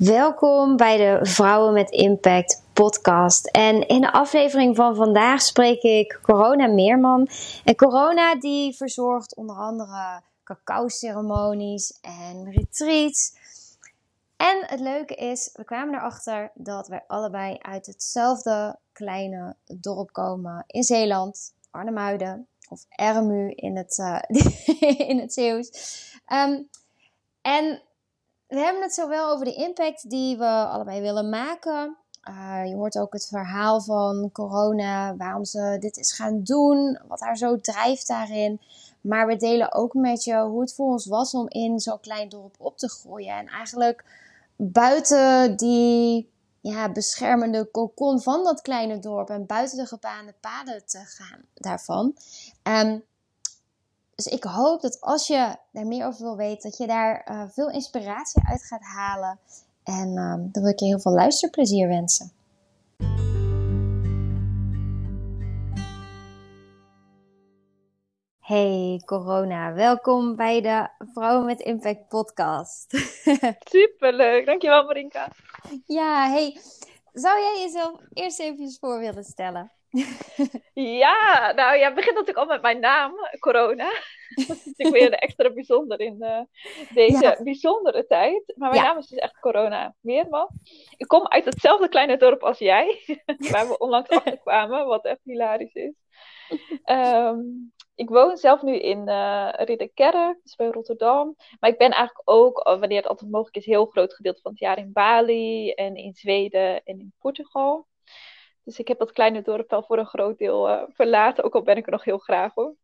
Welkom bij de Vrouwen met Impact podcast. En in de aflevering van vandaag spreek ik Corona Meerman. En Corona die verzorgt onder andere cacao-ceremonies en retreats. En het leuke is, we kwamen erachter dat wij allebei uit hetzelfde kleine dorp komen in Zeeland, Arnhemuiden of Ermu in het, uh, in het Zeeuws. Um, en we hebben het zowel over de impact die we allebei willen maken. Uh, je hoort ook het verhaal van corona, waarom ze dit is gaan doen, wat haar zo drijft daarin. Maar we delen ook met je hoe het voor ons was om in zo'n klein dorp op te groeien. En eigenlijk buiten die ja, beschermende kokon van dat kleine dorp en buiten de gebaande paden te gaan daarvan. Um, dus ik hoop dat als je daar meer over wil weten, dat je daar uh, veel inspiratie uit gaat halen. En uh, dan wil ik je heel veel luisterplezier wensen. Hey corona, welkom bij de Vrouwen met Impact podcast. Superleuk, dankjewel Marinka. Ja, hey, zou jij jezelf eerst even voor willen stellen? ja, nou ja, het begint natuurlijk al met mijn naam, corona. Dat is natuurlijk weer extra bijzonder in uh, deze bijzondere tijd. Maar mijn naam is dus echt Corona Meerman. Ik kom uit hetzelfde kleine dorp als jij, waar we onlangs achter kwamen, wat echt hilarisch is. Um, ik woon zelf nu in uh, Ridderkerk, dus bij Rotterdam. Maar ik ben eigenlijk ook, wanneer het altijd mogelijk is, heel groot gedeelte van het jaar in Bali en in Zweden en in Portugal. Dus ik heb dat kleine dorp wel voor een groot deel uh, verlaten, ook al ben ik er nog heel graag hoor.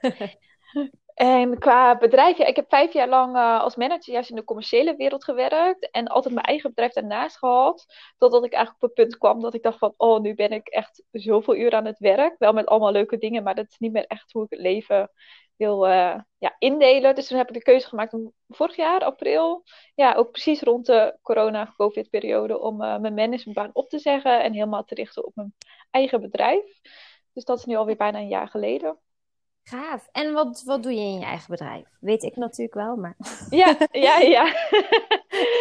en qua bedrijf, ja, ik heb vijf jaar lang uh, als manager juist in de commerciële wereld gewerkt. En altijd mijn eigen bedrijf daarnaast gehad. Totdat ik eigenlijk op het punt kwam dat ik dacht van, oh, nu ben ik echt zoveel uur aan het werk. Wel met allemaal leuke dingen, maar dat is niet meer echt hoe ik het leven wil uh, ja, indelen. Dus toen heb ik de keuze gemaakt om vorig jaar, april, ja, ook precies rond de corona-covid-periode, om uh, mijn managementbaan op te zeggen en helemaal te richten op mijn eigen bedrijf. Dus dat is nu alweer bijna een jaar geleden. Gaaf. En wat, wat doe je in je eigen bedrijf? Weet ik natuurlijk wel, maar... Ja, ja, ja.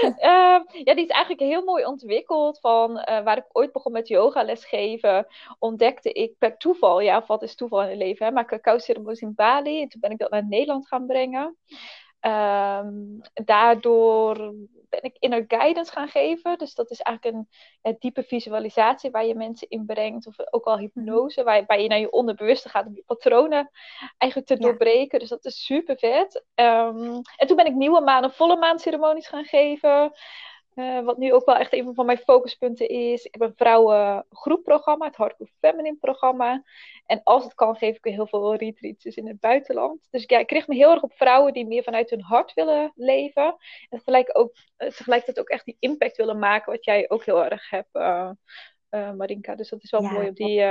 uh, ja, die is eigenlijk heel mooi ontwikkeld. Van uh, waar ik ooit begon met yoga lesgeven, ontdekte ik per toeval, ja, wat is toeval in het leven, hè, maar cacao ceremonies in Bali. En toen ben ik dat naar Nederland gaan brengen. Um, daardoor ben ik inner guidance gaan geven. Dus dat is eigenlijk een, diepe visualisatie waar je mensen in brengt. Of ook al hypnose, waar, waar je naar je onderbewuste gaat om je patronen eigenlijk te doorbreken. Dus dat is super vet. Um, en toen ben ik nieuwe maan of volle maan ceremonies gaan geven. Uh, wat nu ook wel echt een van mijn focuspunten is. Ik heb een vrouwengroepprogramma, het Hardcore Feminine programma. En als het kan, geef ik heel veel retreats dus in het buitenland. Dus ja, ik richt me heel erg op vrouwen die meer vanuit hun hart willen leven. En tegelijk ook, eh, tegelijkertijd ook echt die impact willen maken, wat jij ook heel erg hebt, uh, uh, Marinka. Dus dat is wel mooi op die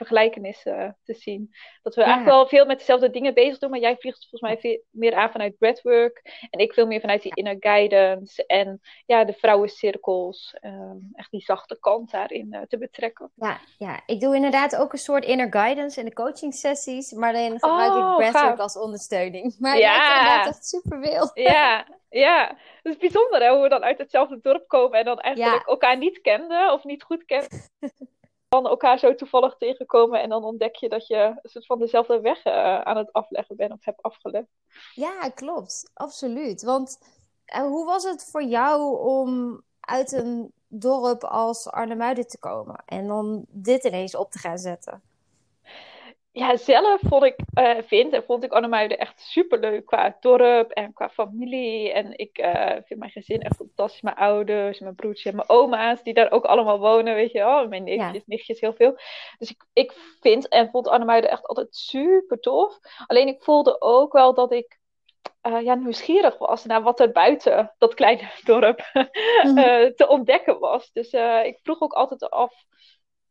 vergelijkenissen te zien. Dat we eigenlijk wel veel met dezelfde dingen bezig doen, maar jij vliegt volgens mij veel meer aan vanuit breathwork en ik veel meer vanuit die inner guidance en ja, de vrouwencirkels, um, echt die zachte kant daarin uh, te betrekken. Ja, ja, ik doe inderdaad ook een soort inner guidance in de coaching sessies, maar dan gebruik oh, ik breathwork als ondersteuning. Maar ja, dat is inderdaad echt super veel. Ja, ja. Het is bijzonder hè, hoe we dan uit hetzelfde dorp komen en dan eigenlijk elkaar niet kenden of niet goed kenden dan elkaar zo toevallig tegenkomen en dan ontdek je dat je een soort van dezelfde weg uh, aan het afleggen bent of hebt afgelegd. Ja, klopt. Absoluut. Want uh, hoe was het voor jou om uit een dorp als Arnhemuiden te komen en dan dit ineens op te gaan zetten? Ja, zelf vond ik, uh, vind en vond ik Arnhemuiden echt superleuk qua dorp en qua familie. En ik uh, vind mijn gezin echt fantastisch. Mijn ouders, mijn broertje en mijn oma's, die daar ook allemaal wonen, weet je wel. Mijn neefjes, ja. nichtjes, heel veel. Dus ik, ik vind en vond Arnhemuiden echt altijd super tof. Alleen ik voelde ook wel dat ik uh, ja, nieuwsgierig was naar wat er buiten dat kleine dorp mm -hmm. te ontdekken was. Dus ik vroeg ook altijd af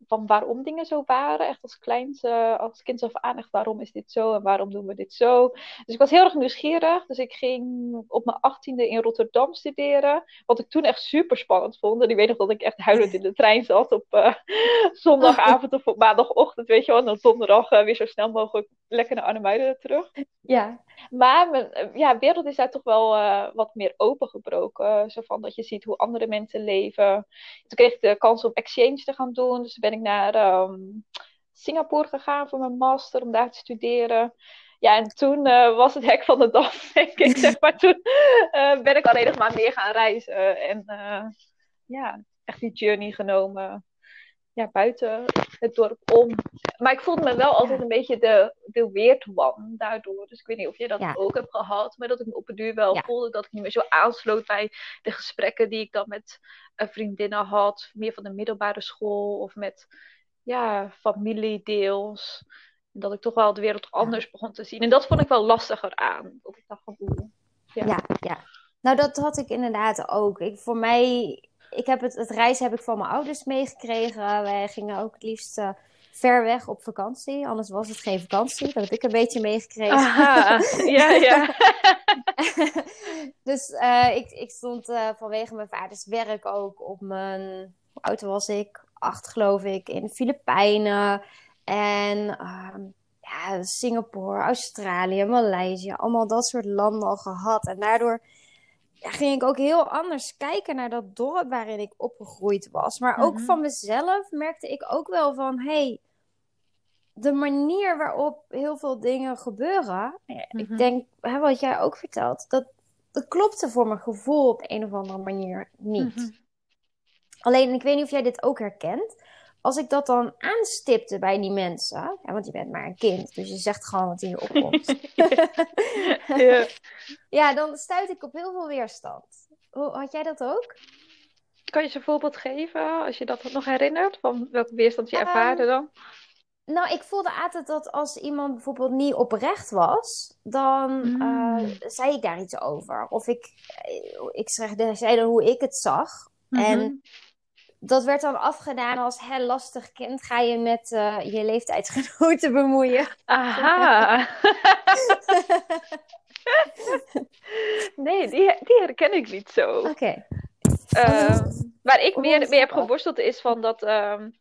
van waarom dingen zo waren. Echt als, kleins, als kind af aan, echt waarom is dit zo en waarom doen we dit zo. Dus ik was heel erg nieuwsgierig. Dus ik ging op mijn achttiende in Rotterdam studeren. Wat ik toen echt super spannend vond. En ik weet nog dat ik echt huilend in de trein zat op uh, zondagavond of op maandagochtend. Weet je wel. En dan donderdag uh, weer zo snel mogelijk lekker naar Arnhemuiden terug. Ja. Maar mijn ja, wereld is daar toch wel wat meer opengebroken. Zo van dat je ziet hoe andere mensen leven. Toen kreeg ik de kans om exchange te gaan doen. Dus ben ik naar um, Singapore gegaan voor mijn master om daar te studeren. Ja, en toen uh, was het hek van de dag, denk ik. Zeg maar toen uh, ben ik alleen maar meer gaan reizen. En uh, ja, echt die journey genomen. Ja, buiten het dorp om. Maar ik voelde me wel altijd een beetje de, de one daardoor. Dus ik weet niet of je dat ja. ook hebt gehad. Maar dat ik me op het duur wel ja. voelde dat ik niet meer zo aansloot bij de gesprekken die ik dan met vriendinnen had. Meer van de middelbare school of met ja, familie deels. En dat ik toch wel de wereld anders begon te zien. En dat vond ik wel lastiger aan. Dat ik dacht van, ja. ja, ja. Nou, dat had ik inderdaad ook. Ik, voor mij, ik heb het, het reizen heb ik van mijn ouders meegekregen. Wij gingen ook het liefst uh, ver weg op vakantie. Anders was het geen vakantie. Dat heb ik een beetje meegekregen. Aha, ja, ja. dus uh, ik, ik stond uh, vanwege mijn vaders werk ook op mijn... Hoe oud was ik? Acht, geloof ik. In de Filipijnen. En uh, ja, Singapore, Australië, Maleisië, allemaal dat soort landen al gehad. En daardoor ging ik ook heel anders kijken naar dat dorp waarin ik opgegroeid was. Maar ook mm -hmm. van mezelf merkte ik ook wel van, hey, de manier waarop heel veel dingen gebeuren. Mm -hmm. Ik denk, hè, wat jij ook vertelt, dat, dat klopte voor mijn gevoel op de een of andere manier niet. Mm -hmm. Alleen, ik weet niet of jij dit ook herkent als ik dat dan aanstipte bij die mensen, ja, want je bent maar een kind, dus je zegt gewoon wat in je opkomt. ja. ja, dan stuit ik op heel veel weerstand. Had jij dat ook? Kan je eens een voorbeeld geven, als je dat nog herinnert, van welke weerstand je um, ervaarde dan? Nou, ik voelde altijd dat als iemand bijvoorbeeld niet oprecht was, dan mm. uh, zei ik daar iets over. Of ik, ik zei dan hoe ik het zag. Mm -hmm. En dat werd dan afgedaan als hè, lastig kind. Ga je met uh, je leeftijdsgenoten bemoeien. Aha. nee, die, die herken ik niet zo. Oké. Okay. Uh, waar ik meer mee heb geworsteld is van dat um,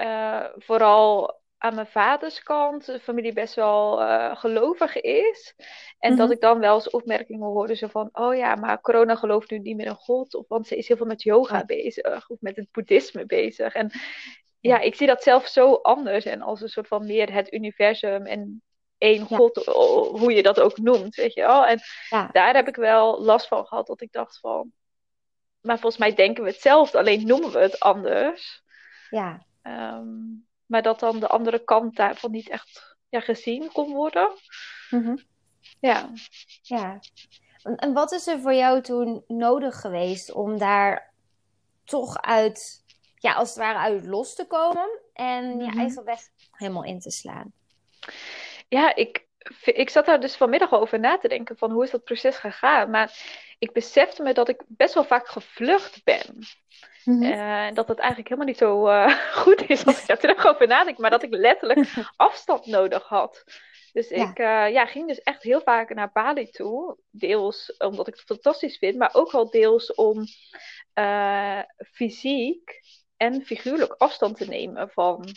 uh, vooral aan mijn vaders kant de familie best wel uh, gelovig is. En mm -hmm. dat ik dan wel eens opmerkingen hoorde zo van... oh ja, maar corona gelooft nu niet meer in God. Of, want ze is heel veel met yoga ja. bezig. Of met het boeddhisme bezig. En ja, ik zie dat zelf zo anders. En als een soort van meer het universum en één ja. God. Hoe je dat ook noemt, weet je wel. En ja. daar heb ik wel last van gehad. Dat ik dacht van... Maar volgens mij denken we hetzelfde. Alleen noemen we het anders. Ja. Um, maar dat dan de andere kant daarvan niet echt ja, gezien kon worden. Mm -hmm. Ja. Ja. En wat is er voor jou toen nodig geweest om daar toch uit, ja, als het ware uit los te komen en mm -hmm. je eigen weg helemaal in te slaan? Ja, ik, ik zat daar dus vanmiddag over na te denken van hoe is dat proces gegaan. Maar ik besefte me dat ik best wel vaak gevlucht ben. Mm -hmm. uh, dat het eigenlijk helemaal niet zo uh, goed is als ik daar terug over nadenk. Maar dat ik letterlijk afstand nodig had. Dus ja. ik uh, ja, ging dus echt heel vaak naar Bali toe. Deels omdat ik het fantastisch vind. Maar ook wel deels om fysiek en figuurlijk afstand te nemen van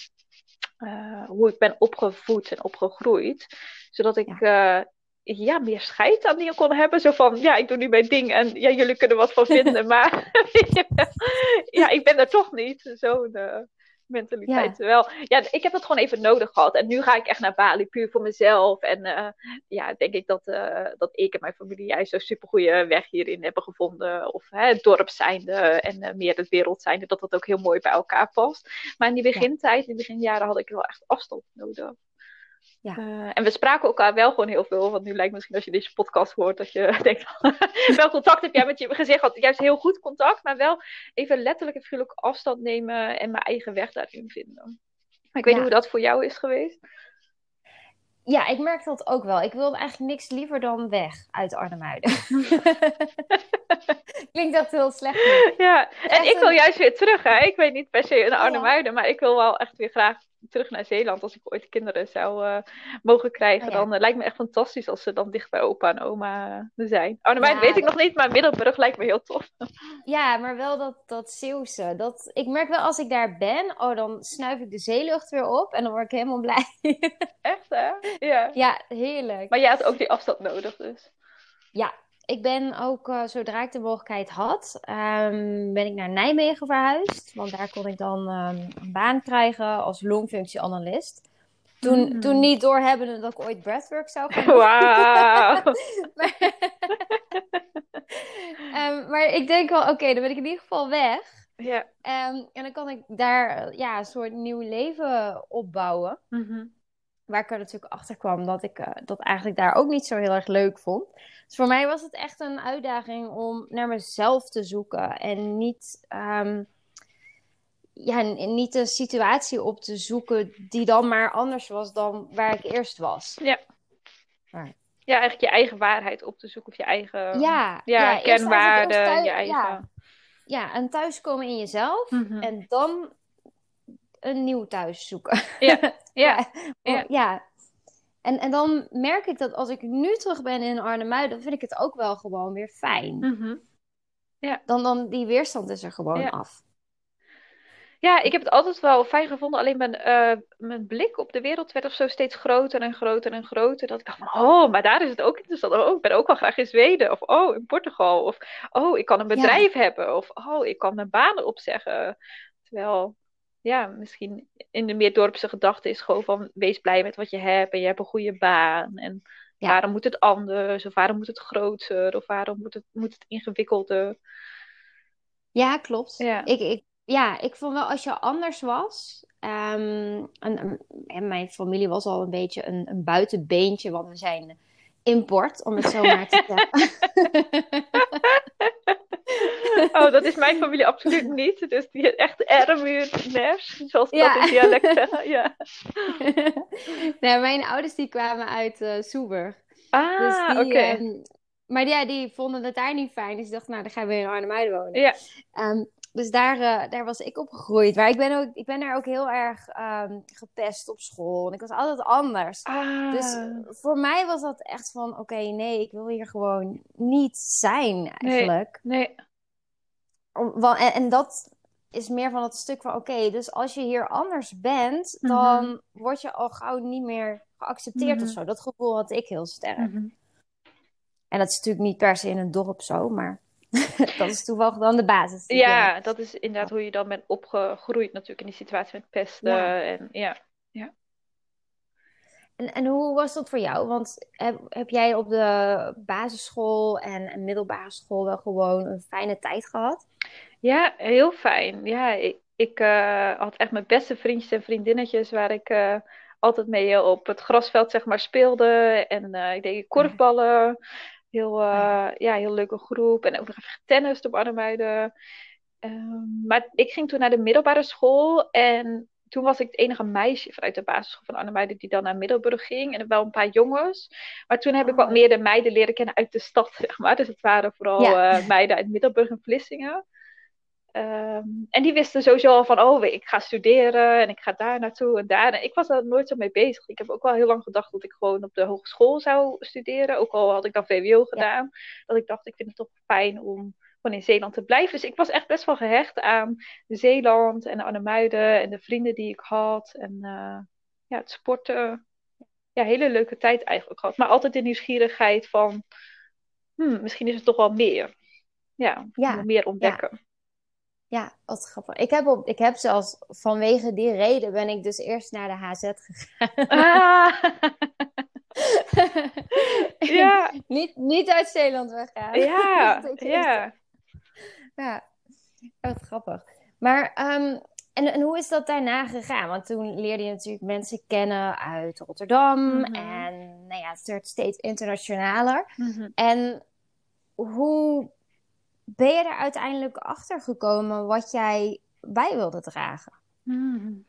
hoe ik ben opgevoed en opgegroeid. Zodat ik ja ja, meer scheid aan dingen kon hebben. Zo van, ja, ik doe nu mijn ding en ja, jullie kunnen wat van vinden, maar ja, ik ben er toch niet. Zo'n uh, mentaliteit. Ja. Terwijl, ja, ik heb het gewoon even nodig gehad. En nu ga ik echt naar Bali, puur voor mezelf. En uh, ja, denk ik dat, uh, dat ik en mijn familie juist zo'n supergoeie weg hierin hebben gevonden. Of hè, het dorp zijnde en meer het wereld zijnde, dat dat ook heel mooi bij elkaar past. Maar in die begintijd, in die beginjaren, had ik wel echt afstand nodig. Ja. Uh, en we spraken elkaar wel gewoon heel veel. Want nu lijkt misschien als je deze podcast hoort dat je denkt: wel contact heb jij met je gezegd? Had juist heel goed contact, maar wel even letterlijk en figuurlijk afstand nemen en mijn eigen weg daarin vinden. Maar ik weet ja. niet hoe dat voor jou is geweest. Ja, ik merk dat ook wel. Ik wil eigenlijk niks liever dan weg uit Arnhemuiden. Klinkt dat heel slecht. Ja, en ik wil juist weer terug. Hè? Ik weet niet per se in Arnhemuiden, maar ik wil wel echt weer graag terug naar Zeeland. Als ik ooit kinderen zou uh, mogen krijgen, oh, dan uh, lijkt me echt fantastisch als ze dan dicht bij opa en oma uh, zijn. Arnhemuiden ja, weet ik nog niet, maar Middelburg lijkt me heel tof. Ja, maar wel dat, dat Zeeuwse. Dat, ik merk wel als ik daar ben, oh, dan snuif ik de zeelucht weer op en dan word ik helemaal blij. echt hè? Ja. Ja, heerlijk. Maar je had ook die afstand nodig dus. Ja, ik ben ook, uh, zodra ik de mogelijkheid had, um, ben ik naar Nijmegen verhuisd. Want daar kon ik dan um, een baan krijgen als longfunctieanalist. Toen, mm. toen niet doorhebbende dat ik ooit breathwork zou gaan doen. Wauw! maar, um, maar, ik denk wel, oké, okay, dan ben ik in ieder geval weg. Ja. en dan kan ik daar ja, een soort nieuw leven opbouwen. Mm -hmm. Waar ik er natuurlijk achter kwam dat ik uh, dat eigenlijk daar ook niet zo heel erg leuk vond. Dus voor mij was het echt een uitdaging om naar mezelf te zoeken en niet, um, ja, niet een situatie op te zoeken die dan maar anders was dan waar ik eerst was. Ja. Maar. Ja, eigenlijk je eigen waarheid op te zoeken of je eigen ja, ja, ja kenwaarden, thuis, je eigen. Ja, ja, en thuiskomen in jezelf mm -hmm. en dan een nieuw thuis zoeken. Ja, ja. ja. ja. En, en dan merk ik dat als ik nu terug ben in Arnhem, dan vind ik het ook wel gewoon weer fijn. Mm -hmm. ja. dan, dan die weerstand is er gewoon ja. af. Ja, ik heb het altijd wel fijn gevonden. Alleen mijn, uh, mijn blik op de wereld werd of zo steeds groter en groter en groter. Dat ik dacht van, oh, maar daar is het ook interessant. Oh, ik ben ook wel graag in Zweden. Of, oh, in Portugal. Of, oh, ik kan een bedrijf Ja. hebben. Of, oh, ik kan mijn banen opzeggen. Terwijl, ja, misschien in de meer dorpse gedachte is gewoon van, wees blij met wat je hebt. En je hebt een goede baan. En Ja. waarom moet het anders? Of waarom moet het groter? Of waarom moet het, moet het ingewikkelder? Ja, klopt. Ja. Ik, ik, ja, ik vond wel als je anders was. ehm, en mijn familie was al een beetje een, een buitenbeentje, want we zijn import, om het zo maar te zeggen. Oh, dat is mijn familie absoluut niet. Dus die echt ermuurners, zoals Ja. dat in dialect zeggen. Ja. nee, mijn ouders die kwamen uit Soeburg. Ah, Dus oké. ehm, maar ja, die vonden het daar niet fijn. Dus die dachten, nou, dan gaan we in Arnhem wonen. Ja. Ehm, dus daar, eh, daar was ik opgegroeid. Maar ik ben, ook, ik ben daar ook heel erg ehm, gepest op school. En ik was altijd anders. Ah, Dus voor mij was dat echt van, oké, nee, ik wil hier gewoon niet zijn eigenlijk. nee. Om- wa- en, en dat is meer van het stuk van, oké, dus als je hier anders bent, Mhm. dan word je al gauw niet meer geaccepteerd Mhm. of zo. Dat gevoel had ik heel sterk. Mhm. En dat is natuurlijk niet per se in een dorp zo, maar dat is toevallig dan de basis. Ja, dat is inderdaad hoe je dan bent opgegroeid natuurlijk in die situatie met pesten. Ja. En, ja. En, en hoe was dat voor jou? Want heb, heb jij op de basisschool en, en middelbare school wel gewoon een fijne tijd gehad? ja, heel fijn. Ja, ik, ik eh, had echt mijn beste vriendjes en vriendinnetjes waar ik eh, altijd mee eh, op het grasveld zeg maar speelde. En ik deed korfballen. Heel, eh, ja, heel leuke groep. En ook nog even getennist op Arnhemuiden. Ehm, maar ik ging toen naar de middelbare school. En toen was ik het enige meisje vanuit de basisschool van Arnhemuiden die dan naar Middelburg ging. En wel een paar jongens. Maar toen heb ik wat Oh. meer de meiden leren kennen uit de stad, zeg maar. Dus het waren vooral Ja. eh, meiden uit Middelburg en Vlissingen. Ehm, en die wisten sowieso al van, oh, ik ga studeren en ik ga daar naartoe en daar. En ik was daar nooit zo mee bezig. Ik heb ook wel heel lang gedacht dat ik gewoon op de hogeschool zou studeren. Ook al had ik dan VWO gedaan. Dat ik dacht, ik vind het toch fijn om gewoon in Zeeland te blijven. Dus ik was echt best wel gehecht aan Zeeland en Arnhemuiden en de vrienden die ik had. En eh, ja, het sporten. Ja, hele leuke tijd eigenlijk gehad. Maar altijd de nieuwsgierigheid van, hmm, misschien is het toch wel meer. Ja, Ja, meer ontdekken. Ja, wat grappig. Ik heb, op, ik heb zelfs vanwege die reden ben ik dus eerst naar de HZ gegaan. Ah, ja, niet, niet uit Zeeland weggaan. ja, ja. Ja, wat grappig. Maar, ehm, en, en hoe is dat daarna gegaan? Want toen leerde je natuurlijk mensen kennen uit Rotterdam. Mhm. En nou ja, het werd steeds internationaler. Mhm. En hoe ben je er uiteindelijk achter gekomen wat jij bij wilde dragen? Hmm.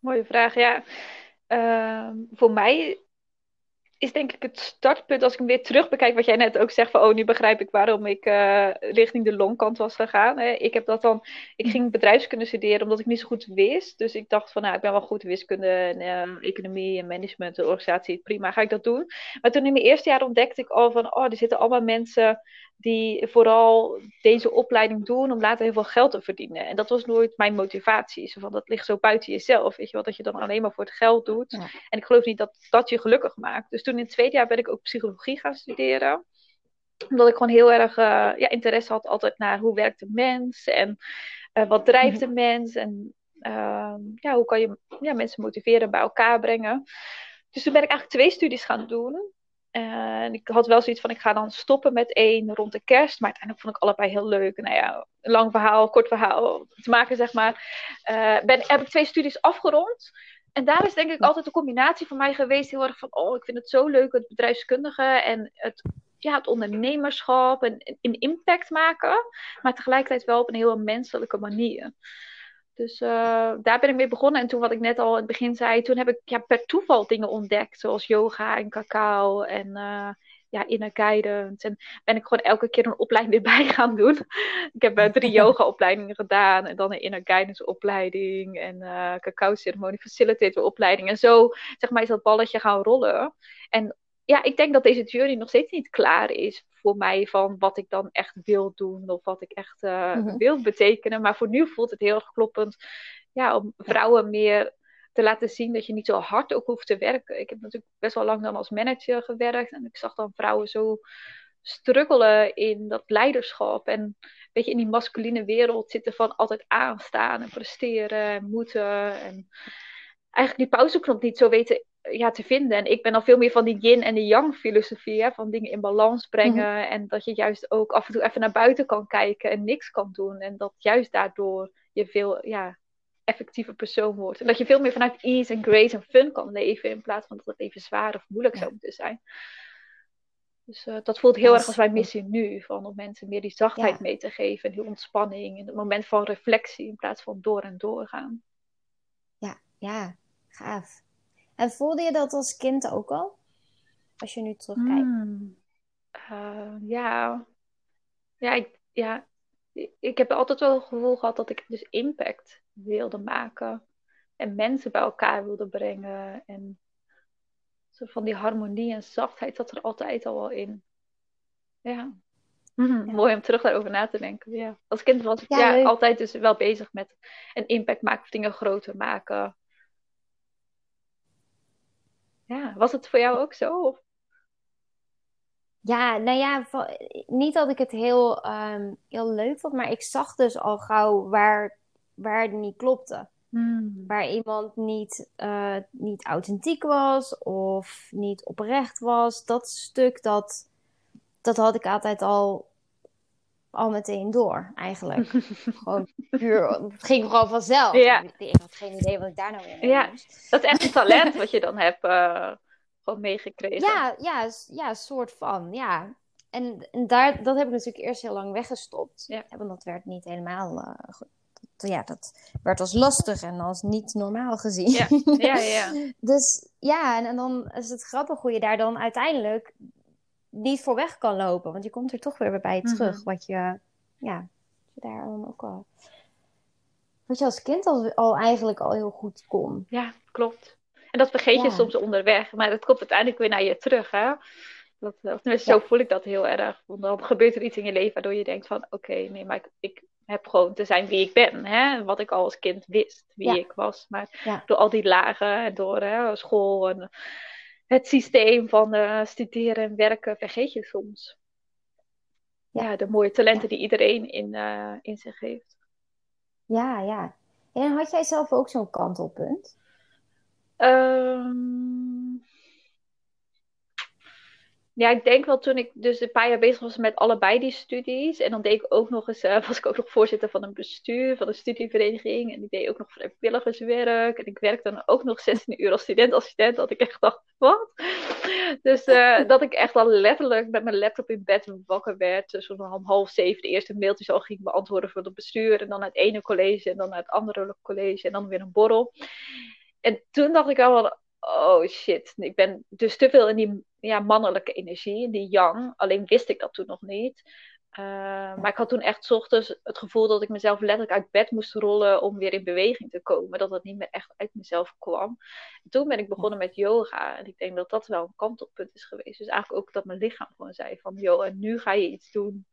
Mooie vraag. Ja, Ehm, voor mij is denk ik het startpunt als ik hem weer terug bekijk. Wat jij net ook zegt van, oh, nu begrijp ik waarom ik uh, richting de longkant was gegaan. Hè. Ik heb dat dan, ik ging bedrijfskunde studeren omdat ik niet zo goed wist. Dus ik dacht van, nou, ik ben wel goed in wiskunde en uh, economie en management en organisatie. Prima, ga ik dat doen. Maar toen in mijn eerste jaar ontdekte ik al van, oh, er zitten allemaal mensen die vooral deze opleiding doen om later heel veel geld te verdienen. En dat was nooit mijn motivatie. Zo van, dat ligt zo buiten jezelf. Weet je wel, dat je dan alleen maar voor het geld doet. En ik geloof niet dat dat je gelukkig maakt. Dus toen in het tweede jaar ben ik ook psychologie gaan studeren omdat ik gewoon heel erg uh, ja, interesse had altijd naar hoe werkt de mens en uh, wat drijft de mens en uh, ja, hoe kan je ja, mensen motiveren bij elkaar brengen. Dus toen ben ik eigenlijk twee studies gaan doen. En ik had wel zoiets van, ik ga dan stoppen met één rond de kerst. Maar uiteindelijk vond ik allebei heel leuk. Nou ja, lang verhaal, kort verhaal te maken, zeg maar. Uh, ben, heb ik twee studies afgerond. En daar is denk ik altijd een combinatie van mij geweest. Heel erg van, oh, ik vind het zo leuk, het bedrijfskundige en het, ja, het ondernemerschap en een impact maken. Maar tegelijkertijd wel op een heel menselijke manier. Dus uh, daar ben ik mee begonnen. En toen, wat ik net al in het begin zei, toen heb ik ja, per toeval dingen ontdekt. Zoals yoga en cacao en uh, ja, inner guidance. En ben ik gewoon elke keer een opleiding weer bij gaan doen. ik heb uh, drie yoga-opleidingen gedaan. En dan een inner guidance opleiding. En cacao ceremonie facilitator opleiding. En zo, zeg maar, is dat balletje gaan rollen. En ja, ik denk dat deze journey nog steeds niet klaar is voor mij van wat ik dan echt wil doen of wat ik echt uh, wil betekenen. Maar voor nu voelt het heel erg kloppend ja, om vrouwen meer te laten zien dat je niet zo hard ook hoeft te werken. Ik heb natuurlijk best wel lang dan als manager gewerkt en ik zag dan vrouwen zo struggelen in dat leiderschap en weet je, in die masculine wereld zitten van altijd aanstaan en presteren en moeten en eigenlijk die pauzeknop niet zo weten ja, te vinden. En ik ben al veel meer van die yin en die yang filosofie, hè, van dingen in balans brengen. Mhm. En dat je juist ook af en toe even naar buiten kan kijken en niks kan doen. En dat juist daardoor je veel ja, effectieve persoon wordt. En dat je veel meer vanuit ease en grace en fun kan leven, in plaats van dat het even zwaar of moeilijk zou moeten zijn. Dus uh, dat voelt heel erg als mijn missie nu. Van om mensen meer die zachtheid mee te geven. En die ontspanning. En het moment van reflectie. In plaats van door en door gaan. Ja, ja, gaaf. En voelde je dat als kind ook al? Als je nu terugkijkt. Hmm. Uh, ja. Ja ik, ja, ik heb altijd wel het gevoel gehad dat ik dus impact wilde maken. En mensen bij elkaar wilde brengen. En zo van die harmonie en zachtheid zat er altijd al wel in. Ja. Mhm, mooi om terug daarover na te denken. Ja. Als kind was ik ja, altijd dus wel bezig met een impact maken of dingen groter maken. Ja, was het voor jou ook zo? Ja, nou ja, niet dat ik het heel, ehm, heel leuk vond, maar ik zag dus al gauw waar, waar het niet klopte. Hmm. Waar iemand niet, uh, niet authentiek was of niet oprecht was. Dat stuk, dat, dat had ik altijd al al meteen door, eigenlijk. gewoon puur, het ging gewoon vanzelf. Ja. Ik had geen idee wat ik daar nou weer mee ja, Dat is echt een talent wat je dan hebt uh, gewoon meegekregen. Ja, ja, ja, soort van, ja. En, en, daar, dat heb ik natuurlijk eerst heel lang weggestopt. Ja. Want dat werd niet helemaal uh, goed. Ja, dat werd als lastig en als niet normaal gezien. Ja, ja, ja. dus ja, en, en dan is het grappig hoe je daar dan uiteindelijk niet voor weg kan lopen. Want je komt er toch weer bij terug. Mhm. Wat je, ja, daar dan ook al. Wat je als kind al, al eigenlijk al heel goed kon. Ja, klopt. En dat vergeet je soms onderweg. Maar dat komt uiteindelijk weer naar je terug, hè? Dat, of tenminste, zo voel ik dat heel erg. Want dan gebeurt er iets in je leven waardoor je denkt van... Oké, nee, maar ik, ik, heb gewoon te zijn wie ik ben. Hè? Wat ik al als kind wist, wie ik was. Maar door al die lagen, door hè, school en het systeem van uh, studeren en werken vergeet je soms. Ja, de mooie talenten die iedereen in, uh, in zich heeft. Ja, ja. En had jij zelf ook zo'n kantelpunt? Um, ja, ik denk wel toen ik dus een paar jaar bezig was met allebei die studies. En dan deed ik ook nog eens, uh, was ik ook nog voorzitter van een bestuur van een studievereniging. En ik deed ook nog vrijwilligerswerk. En ik werkte dan ook nog 16 uur als student-assistent. Dat ik echt dacht, wat? Dus uh, dat ik echt al letterlijk met mijn laptop in bed wakker werd. Dus om half zeven de eerste mailtjes al ging beantwoorden voor het bestuur. En dan naar het ene college en dan naar het andere college. En dan weer een borrel. En toen dacht ik al, oh shit, ik ben dus te veel in die ja, mannelijke energie, in die yang. Alleen wist ik dat toen nog niet. Uh, maar ik had toen echt ochtends het gevoel dat ik mezelf letterlijk uit bed moest rollen om weer in beweging te komen. Dat dat niet meer echt uit mezelf kwam. En toen ben ik begonnen met yoga. En ik denk dat dat wel een kantelpunt is geweest. Dus eigenlijk ook dat mijn lichaam gewoon zei van, joh, en nu ga je iets doen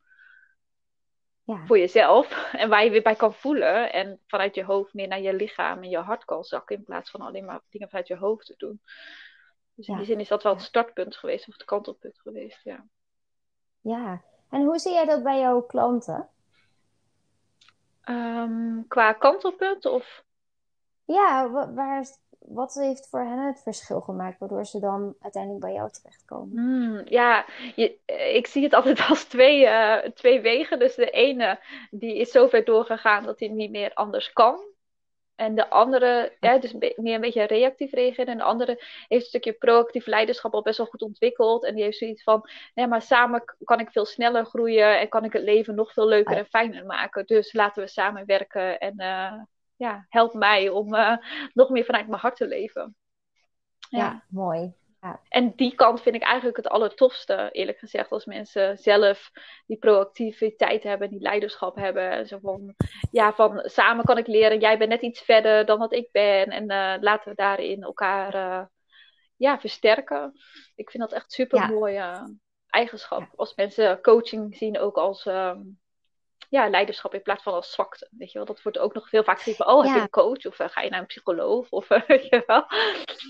ja. voor jezelf. En waar je weer bij kan voelen. En vanuit je hoofd meer naar je lichaam en je hart kan zakken. In plaats van alleen maar dingen vanuit je hoofd te doen. Dus in die zin is dat wel het startpunt geweest. Of het kantelpunt geweest, ja. Ja, en hoe zie jij dat bij jouw klanten? Um, qua kantelpunt of? Ja, waar, wat heeft voor hen het verschil gemaakt waardoor ze dan uiteindelijk bij jou terechtkomen? Hmm, ja, je, ik zie het altijd als twee, uh, twee wegen. Dus de ene die is zover doorgegaan dat hij niet meer anders kan. En de andere, ja, dus meer een beetje reactief reageren. En de andere heeft een stukje proactief leiderschap al best wel goed ontwikkeld. En die heeft zoiets van, nee, maar samen kan ik veel sneller groeien en kan ik het leven nog veel leuker en fijner maken. Dus laten we samenwerken en uh, ja, help mij om uh, nog meer vanuit mijn hart te leven. Ja, ja mooi. En die kant vind ik eigenlijk het allertofste, eerlijk gezegd, als mensen zelf die proactiviteit hebben, die leiderschap hebben. Zo van, ja, van samen kan ik leren, jij bent net iets verder dan wat ik ben. En uh, laten we daarin elkaar uh, ja, versterken. Ik vind dat echt super mooie eigenschap. Als mensen coaching zien ook als um, ja, leiderschap in plaats van als zwakte. Weet je wel, dat wordt ook nog veel vaak gezien oh, heb je een coach? Of uh, ga je naar een psycholoog? Of, uh, weet je wel.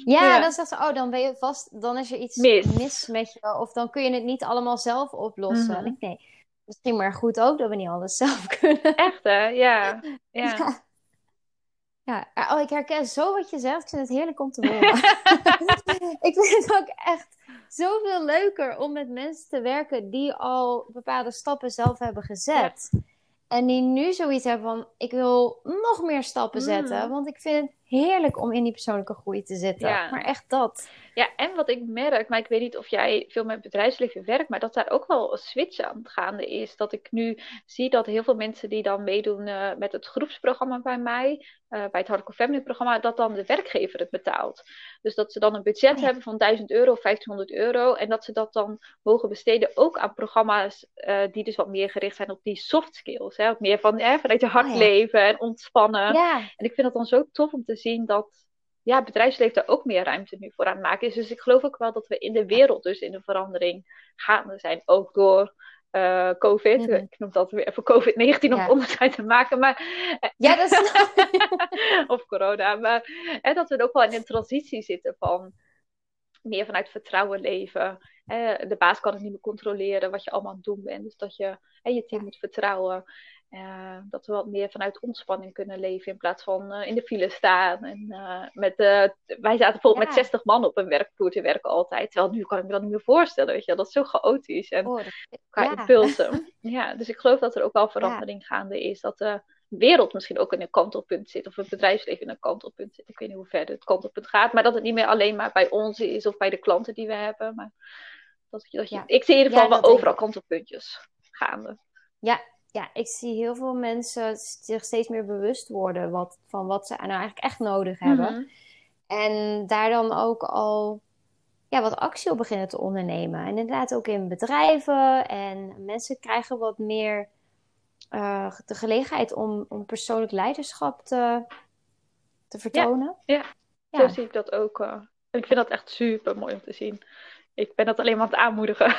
Ja, ja, dan zegt ze, oh, dan ben je vast, dan is er iets mis, met je. Of dan kun je het niet allemaal zelf oplossen. Mm -hmm. nee, misschien maar goed ook dat we niet alles zelf kunnen. Echt, hè? Ja. ja. ja. Ja, oh, ik herken zo wat je zegt. Ik vind het heerlijk om te horen. ik vind het ook echt zoveel leuker om met mensen te werken die al bepaalde stappen zelf hebben gezet. En die nu zoiets hebben van: ik wil nog meer stappen mm. zetten. Want ik vind het heerlijk om in die persoonlijke groei te zitten. Maar echt dat. Ja, en wat ik merk, maar ik weet niet of jij veel met bedrijfsleven werkt, maar dat daar ook wel een switch aan het gaande is. Dat ik nu zie dat heel veel mensen die dan meedoen uh, met het groepsprogramma bij mij, uh, bij het Hardcore Family programma, dat dan de werkgever het betaalt. Dus dat ze dan een budget hebben van 1000 euro of 1500 euro en dat ze dat dan mogen besteden ook aan programma's uh, die dus wat meer gericht zijn op die soft skills. Hè? Op meer van, vanuit je hart oh, ja. leven en ontspannen. Ja. En ik vind dat dan zo tof om te zien dat ja, bedrijfsleven daar ook meer ruimte nu voor aan het maken is. Dus ik geloof ook wel dat we in de wereld dus in de verandering gaande zijn. Ook door uh, COVID. Mm -hmm. Ik noem dat weer even COVID-19 om ja. onderscheid te maken. Maar, ja, dat is... of corona. Maar hè, dat we ook wel in een transitie zitten van meer vanuit vertrouwen leven. de baas kan het niet meer controleren wat je allemaal aan het doen bent. Dus dat je je team moet vertrouwen. Uh, dat we wat meer vanuit ontspanning kunnen leven in plaats van uh, in de file staan. En, uh, met, wij zaten bijvoorbeeld ja. met 60 man op een werkvloer te werken altijd. Terwijl nu kan ik me dat niet meer voorstellen. Weet je? Dat is zo chaotisch en oh, qua ja. impulsen. ja, dus ik geloof dat er ook wel verandering ja. gaande is. Dat de wereld misschien ook in een kantelpunt zit. Of het bedrijfsleven in een kantelpunt zit. Ik weet niet hoe ver het kantelpunt gaat. Maar dat het niet meer alleen maar bij ons is of bij de klanten die we hebben. Maar dat, dat je, ik zie in ieder geval wel overal kantelpuntjes gaande. Ja, ja, ik zie heel veel mensen zich steeds meer bewust worden wat, van wat ze nou eigenlijk echt nodig hebben. Mm -hmm. En daar dan ook al ja, wat actie op beginnen te ondernemen. En inderdaad ook in bedrijven. En mensen krijgen wat meer uh, de gelegenheid om, om persoonlijk leiderschap te, te vertonen. Ja, ja. ja. zo zie ik dat ook. Uh, en ik vind dat echt super mooi om te zien. Ik ben dat alleen maar aan het aanmoedigen.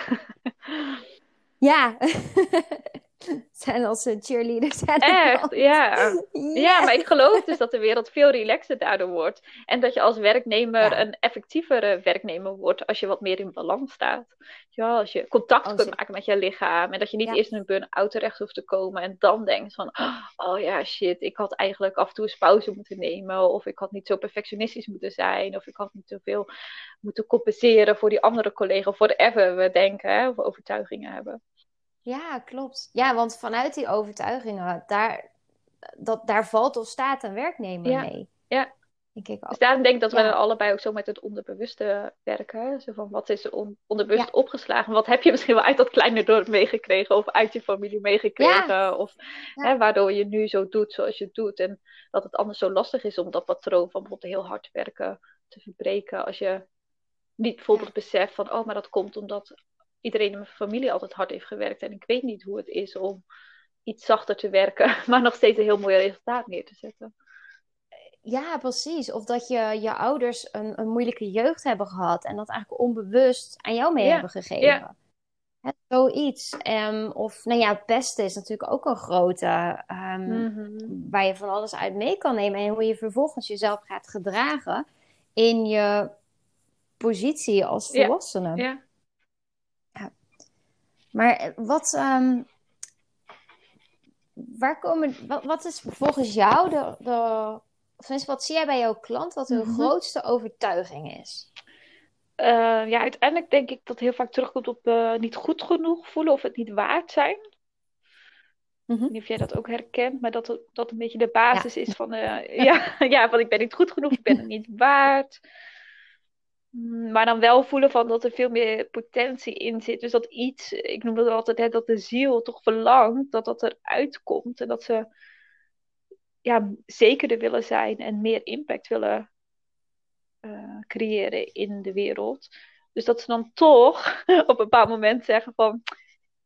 ja. zijn als cheerleaders. Echt, ja. ja. maar ik geloof dus dat de wereld veel relaxer daardoor wordt. En dat je als werknemer ja. een effectievere werknemer wordt als je wat meer in balans staat. Ja, als je contact kunt maken met je lichaam. En dat je niet ja. eerst in een burn-out terecht hoeft te komen. En dan denkt van, oh ja, shit, ik had eigenlijk af en toe eens pauze moeten nemen. Of ik had niet zo perfectionistisch moeten zijn. Of ik had niet zoveel moeten compenseren voor die andere collega. Of whatever we denken, hè, of overtuigingen hebben. Ja, klopt. Ja, want vanuit die overtuigingen, daar, dat, daar valt of staat een werknemer ja. mee. Ja. Denk ik ook. Dus daarom denk ik dat ja. we allebei ook zo met het onderbewuste werken. Zo van, wat is er on onderbewust ja. opgeslagen? Wat heb je misschien wel uit dat kleine dorp meegekregen? Of uit je familie meegekregen? Of hè, waardoor je nu zo doet zoals je doet. En dat het anders zo lastig is om dat patroon van bijvoorbeeld heel hard werken te verbreken als je niet bijvoorbeeld beseft van, oh, maar dat komt omdat iedereen in mijn familie altijd hard heeft gewerkt en ik weet niet hoe het is om iets zachter te werken, maar nog steeds een heel mooi resultaat neer te zetten. Ja, precies. Of dat je je ouders een, een moeilijke jeugd hebben gehad en dat eigenlijk onbewust aan jou mee hebben gegeven. Ja. zoiets. Um, of, nou ja, pesten is natuurlijk ook een grote, um, waar je van alles uit mee kan nemen. En hoe je vervolgens jezelf gaat gedragen in je positie als volwassene. Ja. Maar eh, wat, um, waar komen, wat, wat, is volgens jou de, de of wat zie jij bij jouw klant wat hun mhm. grootste overtuiging is? Uh, ja, uiteindelijk denk ik dat het heel vaak terugkomt op uh, niet goed genoeg voelen of het niet waard zijn. Mm -hmm. of jij dat ook herkent, maar dat dat een beetje de basis is van, uh, ja, ja, van ik ben niet goed genoeg, ik ben het niet waard. Mm, maar dan wel voelen van dat er veel meer potentie in zit. Dus dat iets, ik noem dat altijd, hè, dat de ziel toch verlangt dat dat eruit komt. En dat ze ja, zekerder willen zijn en meer impact willen uh, creëren in de wereld. Dus dat ze dan toch op een bepaald moment zeggen van,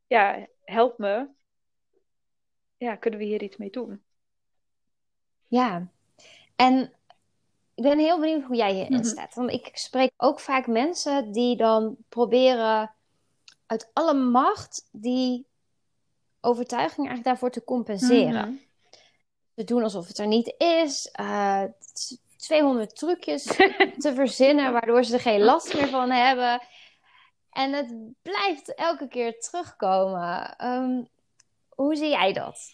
ja, help me. Ja, kunnen we hier iets mee doen? Ja, en ik ben heel benieuwd hoe jij hierin mm staat. Want ik spreek ook vaak mensen die dan proberen uit alle macht die overtuiging eigenlijk daarvoor te compenseren. Mhm. Ze doen alsof het er niet is. Uh, eh, 200 trucjes te verzinnen waardoor ze er geen last meer van hebben. En het blijft elke keer terugkomen. Ehm, hoe zie jij dat?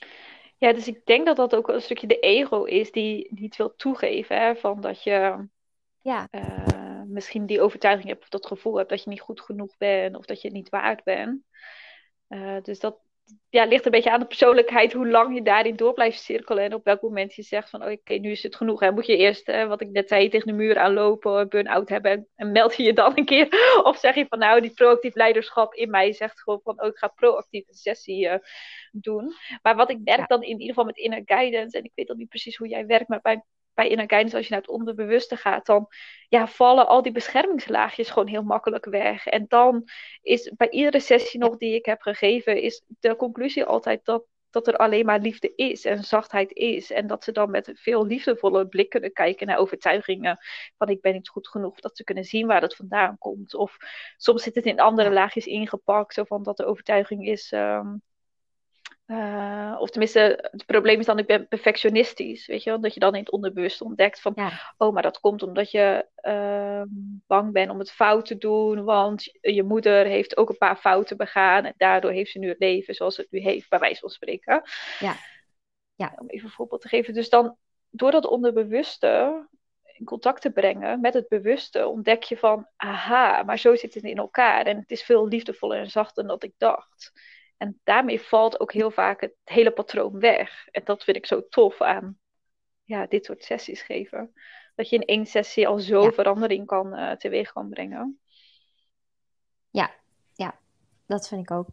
Ja, dus ik denk dat dat ook een stukje de ego is die niet wil toegeven. Hè, van dat je ja. Uh, misschien die overtuiging hebt of dat gevoel hebt dat je niet goed genoeg bent of dat je het niet waard bent. Uh, dus dat, ja, ligt een beetje aan de persoonlijkheid hoe lang je daarin door blijft cirkelen. En op welk moment je zegt van oké, nu is het genoeg. Hè. Moet je eerst, hè, wat ik net zei, tegen de muur aanlopen, burn-out hebben en, meld je je dan een keer. Of zeg je van nou, die proactief leiderschap in mij zegt gewoon van oh, ik ga proactief een sessie uh, doen. Maar wat ik merk dan in ieder geval met inner guidance, en ik weet dan niet precies hoe jij werkt, maar bij bij inner guidance, als je naar het onderbewuste gaat, dan ja, vallen al die beschermingslaagjes gewoon heel makkelijk weg. En dan is bij iedere sessie nog die ik heb gegeven, is de conclusie altijd dat, dat er alleen maar liefde is en zachtheid is. En dat ze dan met veel liefdevolle blik kunnen kijken naar overtuigingen van ik ben niet goed genoeg. Dat ze kunnen zien waar het vandaan komt. Of soms zit het in andere laagjes ingepakt, zo van dat de overtuiging is. Ehm, uh, of tenminste, het probleem is dan, ik ben perfectionistisch, weet je wel? Dat je dan in het onderbewust ontdekt van, oh, maar dat komt omdat je uh, bang bent om het fout te doen, want je moeder heeft ook een paar fouten begaan en daardoor heeft ze nu het leven zoals het nu heeft, bij wijze van spreken. Ja. ja. Om even een voorbeeld te geven. Dus dan, door dat onderbewuste in contact te brengen met het bewuste, ontdek je van, aha, maar zo zit het in elkaar en het is veel liefdevoller en zachter dan ik dacht. En daarmee valt ook heel vaak het hele patroon weg. En dat vind ik zo tof aan ja, dit soort sessies geven. Dat je in één sessie al zo verandering kan, uh, teweeg kan brengen. Ja, ja, dat vind ik ook.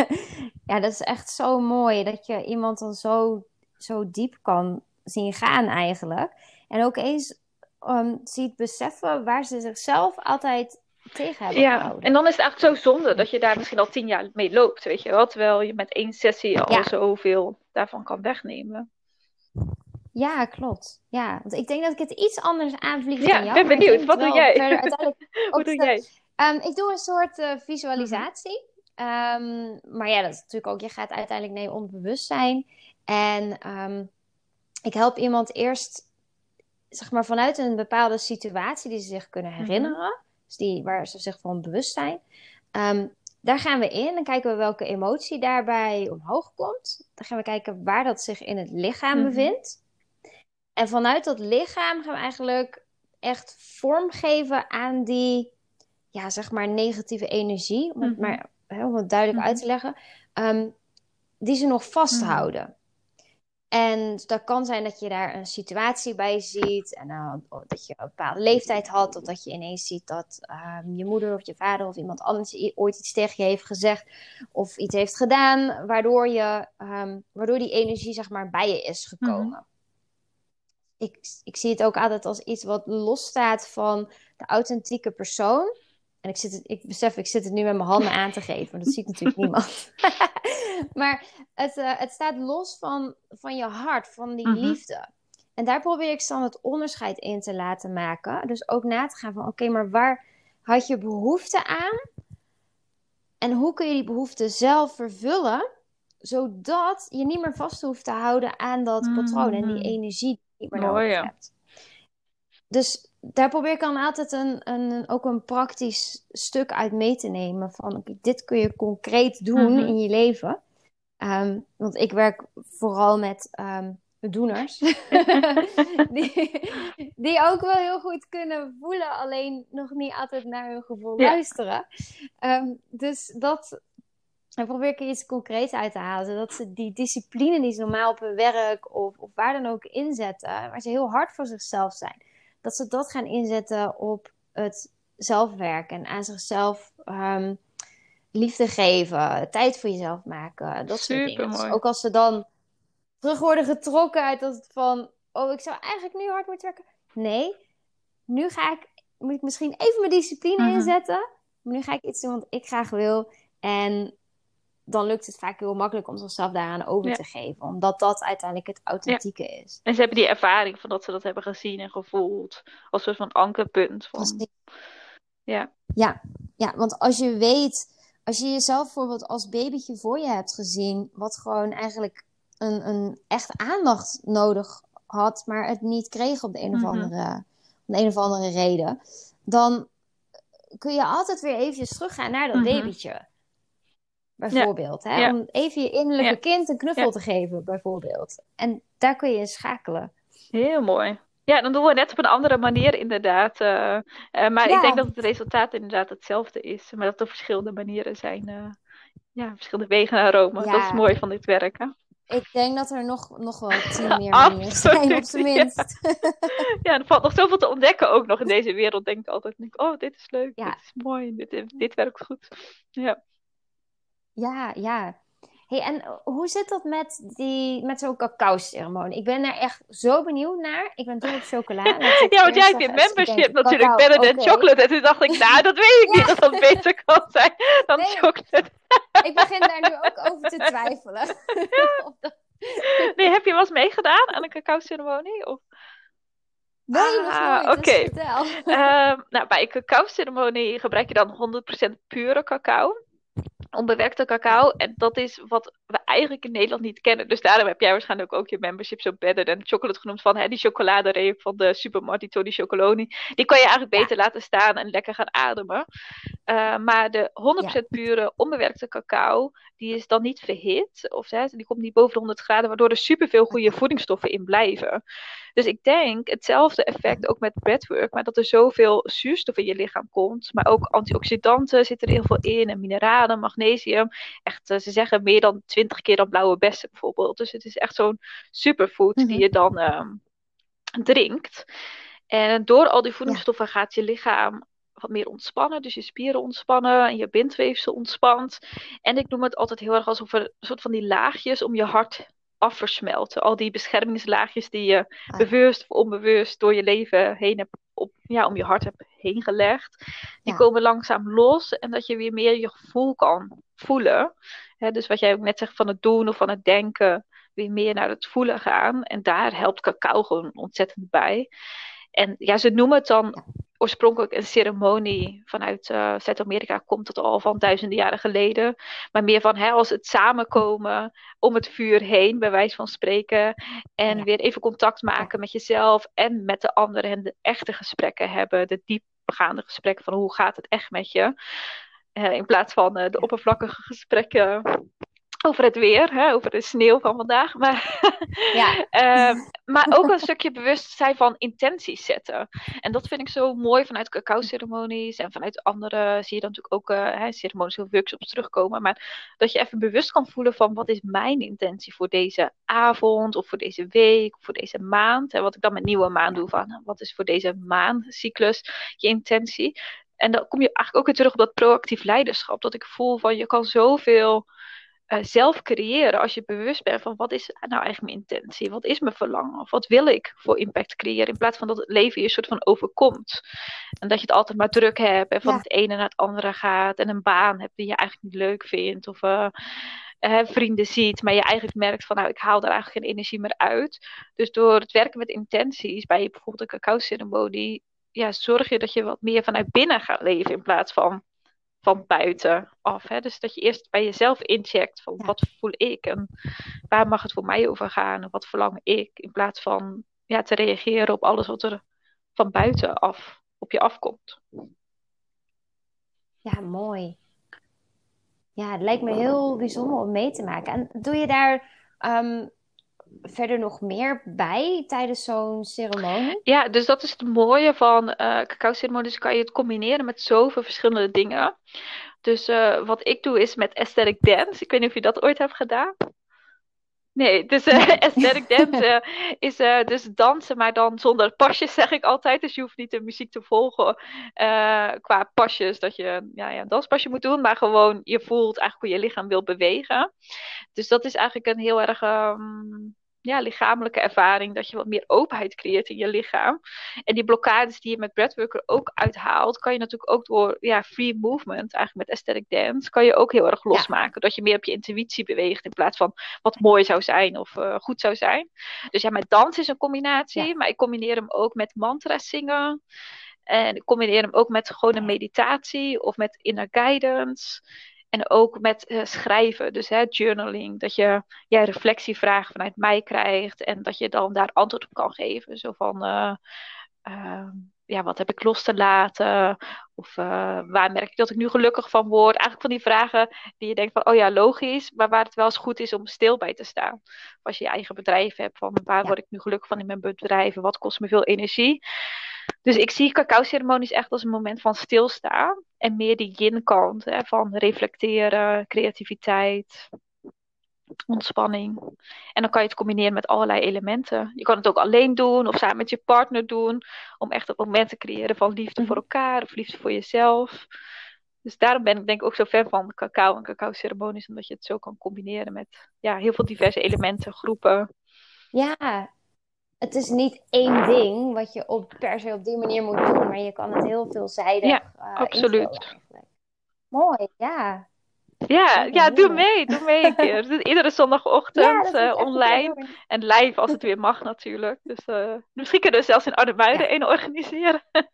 ja, dat is echt zo mooi dat je iemand dan zo, zo diep kan zien gaan eigenlijk. En ook eens um, ziet beseffen waar ze zichzelf altijd tegen hebben ja, en dan is het eigenlijk zo zonde dat je daar misschien al tien jaar mee loopt, weet je wel. Terwijl je met één sessie al ja. zoveel daarvan kan wegnemen. Ja, klopt. Ja, want ik denk dat ik het iets anders aanvlieg ja, dan jou. Ja, ben benieuwd. Wat doe jij? Wat doe jij? Um, ik doe een soort uh, visualisatie. Um, maar ja, dat is natuurlijk ook, je gaat uiteindelijk nee onbewustzijn. En um, ik help iemand eerst, zeg maar, vanuit een bepaalde situatie die ze zich kunnen mhm. Herinneren die, waar ze zich van bewust zijn. Ehm, daar gaan we in en kijken we welke emotie daarbij omhoog komt. Dan gaan we kijken waar dat zich in het lichaam mhm. bevindt. En vanuit dat lichaam gaan we eigenlijk echt vormgeven aan die, ja, zeg maar, negatieve energie. Om het, mhm. maar, om het duidelijk mhm. uit te leggen. Ehm, die ze nog vasthouden. En dat kan zijn dat je daar een situatie bij ziet. En uh, dat je een bepaalde leeftijd had. Of dat je ineens ziet dat ehm, je moeder of je vader of iemand anders ooit iets tegen je heeft gezegd. Of iets heeft gedaan. Waardoor, je, um, waardoor die energie zeg maar bij je is gekomen. Mm ik, ik zie het ook altijd als iets wat losstaat van de authentieke persoon. En ik, zit het, ik besef, ik zit het nu met mijn handen aan te geven. Dat ziet natuurlijk niemand. maar het, uh, het staat los van, van je hart, van die Mhm. liefde. En daar probeer ik dan het onderscheid in te laten maken. Dus ook na te gaan van, oké, maar waar had je behoefte aan? En hoe kun je die behoefte zelf vervullen? Zodat je niet meer vast hoeft te houden aan dat patroon en die Mhm. energie die je nodig ja. hebt. Dus daar probeer ik dan altijd een, een, ook een praktisch stuk uit mee te nemen. Van dit kun je concreet doen Mhm. in je leven. Ehm, want ik werk vooral met ehm, doeners. die, die ook wel heel goed kunnen voelen, alleen nog niet altijd naar hun gevoel Ja. luisteren. Ehm, dus dat. Dan probeer ik er iets concreets uit te halen. Zodat ze die discipline die ze normaal op hun werk of, of waar dan ook inzetten, waar ze heel hard voor zichzelf zijn, dat ze dat gaan inzetten op het zelfwerk en aan zichzelf ehm, liefde geven, tijd voor jezelf maken, dat soort dingen. Dus ook als ze dan terug worden getrokken uit dat van, oh, ik zou eigenlijk nu hard moeten werken. Nee, nu ga ik, moet ik misschien even mijn discipline Mhm. inzetten, maar nu ga ik iets doen wat ik graag wil. En dan lukt het vaak heel makkelijk om zichzelf daaraan over Ja. te geven, omdat dat uiteindelijk het authentieke is. En ze hebben die ervaring van dat ze dat hebben gezien en gevoeld. Als een soort van ankerpunt. Van, ja. Ja, ja, want als je weet, als je jezelf bijvoorbeeld als babytje voor je hebt gezien, wat gewoon eigenlijk een, een echt aandacht nodig had, maar het niet kreeg op de een of Mhm. andere, om de een of andere reden, dan kun je altijd weer eventjes teruggaan naar dat Mhm. babytje. Bijvoorbeeld, hè? Ja. om even je innerlijke kind een knuffel te geven, bijvoorbeeld. En daar kun je in schakelen. Heel mooi. Ja, dan doen we het net op een andere manier inderdaad. eh, eh, maar ik denk dat het resultaat inderdaad hetzelfde is. Maar dat er verschillende manieren zijn. eh, ja, verschillende wegen naar Rome. Dat is mooi van dit werk. Hè? Ik denk dat er nog, nog wel tien meer manieren zijn, op zijn ja. minst. Ja, er valt nog zoveel te ontdekken ook nog in deze wereld. Denk ik altijd. Denk, oh, dit is leuk. Ja. Dit is mooi. Dit, dit werkt goed. Ja. Ja, ja. Hey, en hoe zit dat met, die, met zo'n cacao-ceremonie? Ik ben daar echt zo benieuwd naar. Ik ben dol op chocola. Ja, want jij hebt je. Dus membership denk, natuurlijk, better than oké. chocolate. En toen dacht ik, nou, dat weet ik niet Ja. dat dat beter kan zijn dan Nee. chocolate. Ik begin daar nu ook over te twijfelen. Of Nee, heb je wel eens meegedaan aan een cacao-ceremonie? Of... Nee, Ah. Dus oké. vertel. Ehm, nou, bij een cacao-ceremonie gebruik je dan 100% pure cacao. Onbewerkte cacao. En dat is wat eigenlijk in Nederland niet kennen. Dus daarom heb jij waarschijnlijk ook je membership zo better than chocolate genoemd. Van hè, die chocoladereep van de supermarkt, die Tony Chocoloni. Die kan je eigenlijk Ja. beter laten staan en lekker gaan ademen. Eh, maar de 100% pure onbewerkte cacao, die is dan niet verhit. Of hè, die komt niet boven de 100 graden, waardoor er superveel goede voedingsstoffen in blijven. Dus ik denk hetzelfde effect ook met breathwork, maar dat er zoveel zuurstof in je lichaam komt. Maar ook antioxidanten zitten er heel veel in, en mineralen, magnesium. Echt, eh, ze zeggen meer dan 20 keer dan blauwe bessen bijvoorbeeld. Dus het is echt zo'n superfood Mhm. die je dan ehm, drinkt. En door al die voedingsstoffen gaat je lichaam wat meer ontspannen. Dus je spieren ontspannen en je bindweefsel ontspant. En ik noem het altijd heel erg alsof er een soort van die laagjes om je hart afversmelten. Al die beschermingslaagjes die je Ah. bewust of onbewust door je leven heen hebt op, ja, om je hart hebt heen gelegd. Die Ja. komen langzaam los en dat je weer meer je gevoel kan voelen. Hè, dus wat jij ook net zegt van het doen of van het denken, weer meer naar het voelen gaan. En daar helpt cacao gewoon ontzettend bij. En ja, ze noemen het dan oorspronkelijk een ceremonie. Vanuit eh, Zuid-Amerika komt het al van duizenden jaren geleden. Maar meer van hè, als het samenkomen om het vuur heen, bij wijze van spreken. En Ja. weer even contact maken met jezelf en met de anderen. En de echte gesprekken hebben. De diepgaande gesprekken van hoe gaat het echt met je. In plaats van eh, de oppervlakkige gesprekken over het weer, hè, over de sneeuw van vandaag. Maar, Ja. Ehm, maar ook een stukje bewustzijn van intenties zetten. En dat vind ik zo mooi vanuit cacao-ceremonies en vanuit andere zie je dan natuurlijk ook eh, hè, ceremonies of workshops terugkomen. Maar dat je even bewust kan voelen van wat is mijn intentie voor deze avond of voor deze week of voor deze maand. En wat ik dan met nieuwe maan doe van wat is voor deze maancyclus je intentie. En dan kom je eigenlijk ook weer terug op dat proactief leiderschap. Dat ik voel van je kan zoveel uh, zelf creëren als je bewust bent van wat is nou eigenlijk mijn intentie, wat is mijn verlangen, of wat wil ik voor impact creëren, in plaats van dat het leven je soort van overkomt. En dat je het altijd maar druk hebt en van het ene naar het andere gaat en een baan hebt die je eigenlijk niet leuk vindt, of uh, vrienden ziet, maar je eigenlijk merkt van nou ik haal daar eigenlijk geen energie meer uit. Dus door het werken met intenties, bij bijvoorbeeld een cacao ceremonie, ja, zorg je dat je wat meer vanuit binnen gaat leven in plaats van van buiten af. Hè? Dus dat je eerst bij jezelf incheckt van wat voel ik en waar mag het voor mij over gaan en wat verlang ik. In plaats van ja, te reageren op alles wat er van buiten af op je afkomt. Ja, mooi. Ja, het lijkt me heel bijzonder om mee te maken. En doe je daar um, verder nog meer bij tijdens zo'n ceremonie? Ja, dus dat is het mooie van uh, cacao-ceremonies. Kan je het combineren met zoveel verschillende dingen. Dus uh, wat ik doe is met aesthetic dance. Ik weet niet of je dat ooit hebt gedaan. Nee, dus uh, aesthetic dance is uh, dus dansen, maar dan zonder pasjes, zeg ik altijd. Dus je hoeft niet de muziek te volgen qua pasjes, dat je ja, ja, een danspasje moet doen. Maar gewoon, je voelt eigenlijk hoe je lichaam wil bewegen. Dus dat is eigenlijk een heel erg um, ja, lichamelijke ervaring, dat je wat meer openheid creëert in je lichaam. En die blokkades die je met breathworker ook uithaalt, kan je natuurlijk ook door ja, free movement, eigenlijk met aesthetic dance, kan je ook heel erg losmaken. Dat je meer op je intuïtie beweegt in plaats van wat mooi zou zijn of uh, goed zou zijn. Dus ja, met dans is een combinatie, ja. maar ik combineer hem ook met mantra zingen. En ik combineer hem ook met gewoon een meditatie of met inner guidance. En ook met uh, schrijven, dus hè, journaling, dat je ja, reflectievragen vanuit mij krijgt en dat je dan daar antwoord op kan geven. Zo van, uh, uh, ja, wat heb ik los te laten? Of waar merk ik dat ik nu gelukkig van word? Eigenlijk van die vragen die je denkt van, oh ja, logisch, maar waar het wel eens goed is om stil bij te staan. Als je je eigen bedrijf hebt, van waar ja. word ik nu gelukkig van in mijn bedrijf? Wat kost me veel energie? Dus ik zie cacao-ceremonies echt als een moment van stilstaan. En meer die yin-kant van reflecteren, creativiteit, ontspanning. En dan kan je het combineren met allerlei elementen. Je kan het ook alleen doen of samen met je partner doen. Om echt een moment te creëren van liefde voor elkaar of liefde voor jezelf. Dus daarom ben ik denk ik ook zo fan van cacao en cacao-ceremonies. Omdat je het zo kan combineren met ja, heel veel diverse elementen, groepen. Ja, het is niet één ding wat je op, per se op die manier moet doen, maar je kan het heel veelzijdig ja, uh, absoluut. Mooi, ja. Ja, ja, doe mee. Doe mee een keer. Iedere zondagochtend ja, uh, online. En live als het weer mag natuurlijk. Dus uh, misschien kunnen we zelfs in Arnhem-Muiden ja. een organiseren.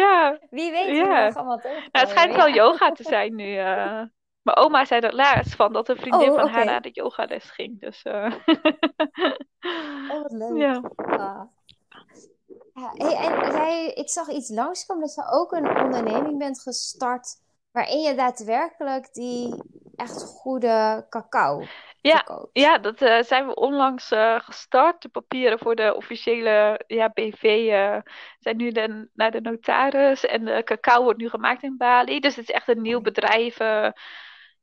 ja. Wie weet. Ja. allemaal nou, het schijnt wel yoga te zijn nu. Uh, mijn oma zei er laatst van dat een vriendin oh, van okay. haar naar de yogales ging. Dus, uh... oh, wat leuk. Ja. Ah. Ja, hey, en jij, ik zag iets langskomen dat je ook een onderneming bent gestart waarin je daadwerkelijk die echt goede cacao ja, ja, dat uh, zijn we onlangs uh, gestart. De papieren voor de officiële ja, BV uh, zijn nu de, naar de notaris. En de cacao wordt nu gemaakt in Bali. Dus het is echt een nieuw bedrijf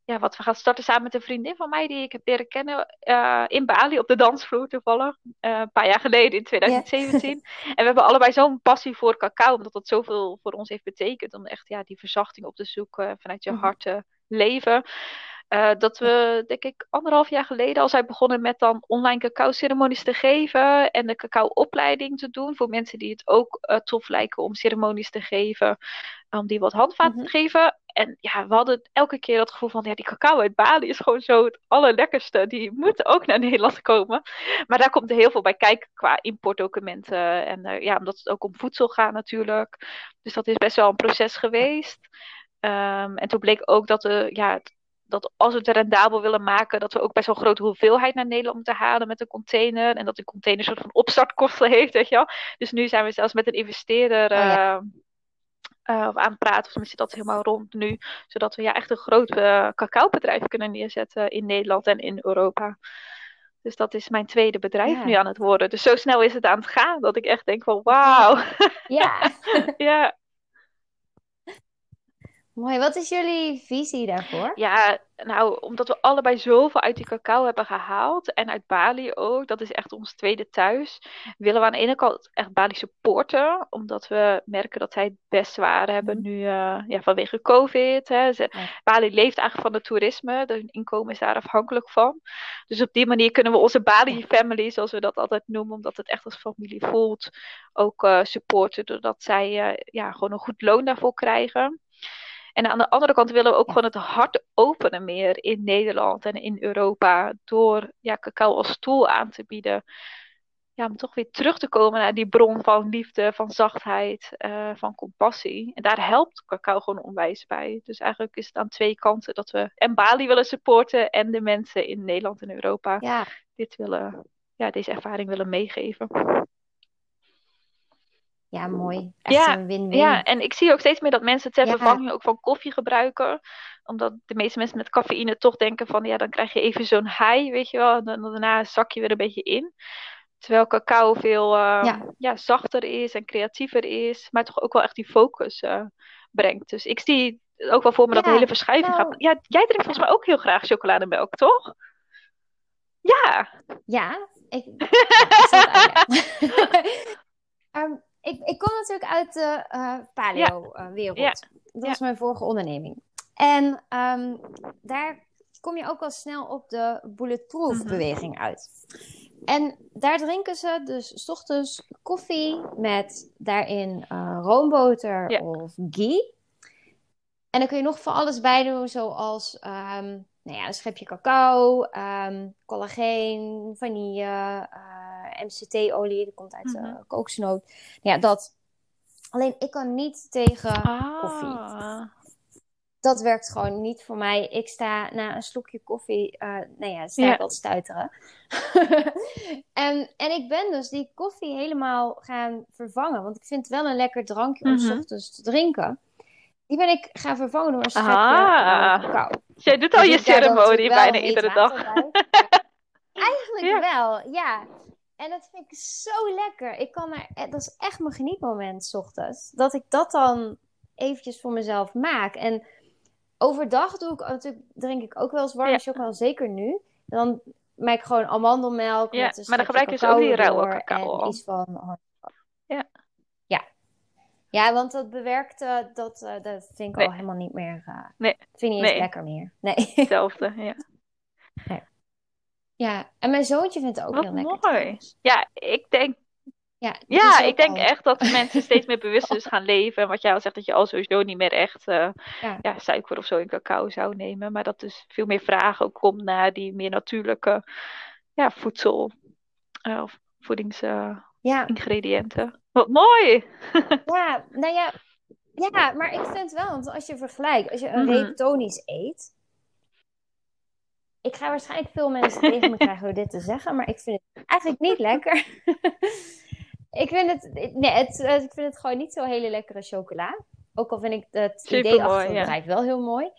ja, wat we gaan starten samen met een vriendin van mij die ik heb leren kennen uh, in Bali op de dansvloer toevallig. Uh, een paar jaar geleden in 2017. Yeah. en we hebben allebei zo'n passie voor cacao, omdat dat zoveel voor ons heeft betekend. Om echt ja, die verzachting op te zoeken vanuit je mm -hmm. hart te leven. Uh, dat we, denk ik, anderhalf jaar geleden al zijn begonnen met dan online cacao-ceremonies te geven. En de cacao-opleiding te doen voor mensen die het ook uh, tof lijken om ceremonies te geven. Om die wat handvaten mm -hmm. te geven. En ja, we hadden elke keer dat gevoel van, ja, die cacao uit Bali is gewoon zo het allerlekkerste. Die moet ook naar Nederland komen. Maar daar komt er heel veel bij kijken qua importdocumenten. En uh, ja, omdat het ook om voedsel gaat natuurlijk. Dus dat is best wel een proces geweest. Um, en toen bleek ook dat de, ja, dat als we het rendabel willen maken, dat we ook best wel een grote hoeveelheid naar Nederland moeten halen met een container. En dat de container een soort van opstartkosten heeft, weet je wel. Dus nu zijn we zelfs met een investeerder uh, oh, ja. uh, aan het praten, of tenminste dat helemaal rond nu. Zodat we ja, echt een groot uh, cacaobedrijf kunnen neerzetten in Nederland en in Europa. Dus dat is mijn tweede bedrijf ja. nu aan het worden. Dus zo snel is het aan het gaan dat ik echt denk van wauw. Ja. ja. Mooi. Wat is jullie visie daarvoor? Ja, nou, omdat we allebei zoveel uit die cacao hebben gehaald en uit Bali ook, dat is echt ons tweede thuis, willen we aan de ene kant echt Bali supporten, omdat we merken dat zij het best zwaar hebben Mhm. nu uh, ja, vanwege COVID. Hè. Ze, Ja. Bali leeft eigenlijk van het toerisme, hun inkomen is daar afhankelijk van. Dus op die manier kunnen we onze Bali family, zoals we dat altijd noemen, omdat het echt als familie voelt, ook uh, supporten, doordat zij uh, ja, gewoon een goed loon daarvoor krijgen. En aan de andere kant willen we ook Ja. gewoon het hart openen meer in Nederland en in Europa. Door ja, cacao als tool aan te bieden. Ja, om toch weer terug te komen naar die bron van liefde, van zachtheid, uh, van compassie. En daar helpt cacao gewoon onwijs bij. Dus eigenlijk is het aan twee kanten dat we en Bali willen supporten en de mensen in Nederland en Europa Ja. dit willen, ja, deze ervaring willen meegeven. Ja, mooi. Echt Ja, een win-win. Ja, en ik zie ook steeds meer dat mensen ter Ja. vervanging ook van koffie gebruiken. Omdat de meeste mensen met cafeïne toch denken van ja, dan krijg je even zo'n high, weet je wel. En dan daarna zak je weer een beetje in. Terwijl cacao veel eh, Ja. ja. zachter is en creatiever is. Maar toch ook wel echt die focus eh, brengt. Dus ik zie ook wel voor me dat de hele verschuiving nou- gaat. Ja, jij drinkt volgens mij ook heel graag chocolademelk, toch? Ja. Ja, ik, ik ik, ik kom natuurlijk uit de eh, paleo-wereld. Ja. Dat was mijn vorige onderneming. En ehm, daar kom je ook al snel op de bulletproof Mhm. beweging uit. En daar drinken ze dus 's ochtends koffie met daarin eh, roomboter of ghee. En dan kun je nog van alles bij doen, zoals ehm, nou ja, een schepje cacao, ehm, collageen, vanille, eh, MCT-olie, dat komt uit Mhm. eh kokosnoot. Ja, dat. Alleen ik kan niet tegen koffie. Ah. Dat werkt gewoon niet voor mij. Ik sta na een slokje koffie, eh nou ja, sta ik stuiteren. en, en ik ben dus die koffie helemaal gaan vervangen. Want ik vind het wel een lekker drankje om 's Mhm. ochtends te drinken. Die ben ik gaan vervangen door een schepje Ah. eh, cacao. Jij doet al je ceremonie bijna iedere dag. Eigenlijk Ja. wel, ja. En dat vind ik zo lekker. Ik kan er, eh, dat is echt mijn genietmoment, 's ochtends. Dat ik dat dan eventjes voor mezelf maak. En overdag doe ik natuurlijk, drink ik ook wel eens warme Ja. chocola, zeker nu. Dan maak ik gewoon amandelmelk Ja, met een maar dan gebruik je dus ook cacao die rauwe cacao En iets van... Ja. Ja. Ja, want dat bewerkte, dat, eh, dat vind ik Nee. al helemaal niet meer... eh Nee. vind ik niet Nee. lekker meer. Nee. Hetzelfde, ja. Ja, en mijn zoontje vindt het ook Wat heel lekker. mooi. Ja, ik denk, Ja, ja, ik denk al- echt dat mensen steeds meer bewust dus gaan leven. En wat jij al zegt, dat je al sowieso niet meer echt eh, Ja. ja, suiker of zo in cacao zou nemen. Maar dat dus veel meer vraag ook komt naar die meer natuurlijke ja, voedsel eh, of voedingsingrediënten. Ja, Wat mooi! ja, nou ja, ja, maar ik vind wel, want als je vergelijkt, als je een Mhm. reep tonisch eet. Ik ga waarschijnlijk veel mensen tegen me krijgen door dit te zeggen, maar ik vind het eigenlijk niet lekker. ik, vind het, nee, het, eh, ik vind het gewoon niet zo hele lekkere chocola. Ook al vind ik het idee achter het ja. bedrijf wel heel mooi.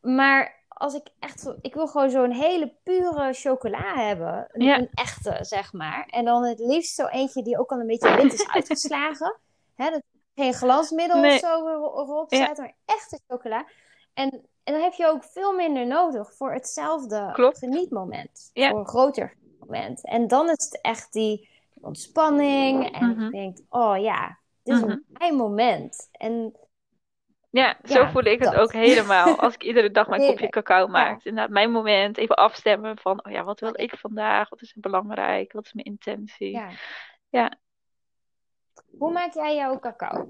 Maar als ik echt zo, ik wil gewoon zo'n hele pure chocola hebben. Een, Ja. een echte, zeg maar. En dan het liefst zo eentje die ook al een beetje wit is uitgeslagen. Hè, dat geen glansmiddel Nee. of zo er- erop Ja. maar echte chocola. En, en dan heb je ook veel minder nodig voor hetzelfde Klopt. genietmoment. Ja. Voor een groter moment. En dan is het echt die ontspanning. En Mhm. je denkt, oh ja, dit is Mhm. een mijn moment. En Ja, zo Ja, voel ik het dat. ook helemaal. Als ik iedere dag mijn kopje cacao maak. Inderdaad, mijn moment. Even afstemmen van, oh ja, wat wil ik vandaag? Wat is belangrijk? Wat is mijn intentie? ja. Ja. Hoe maak jij jouw cacao?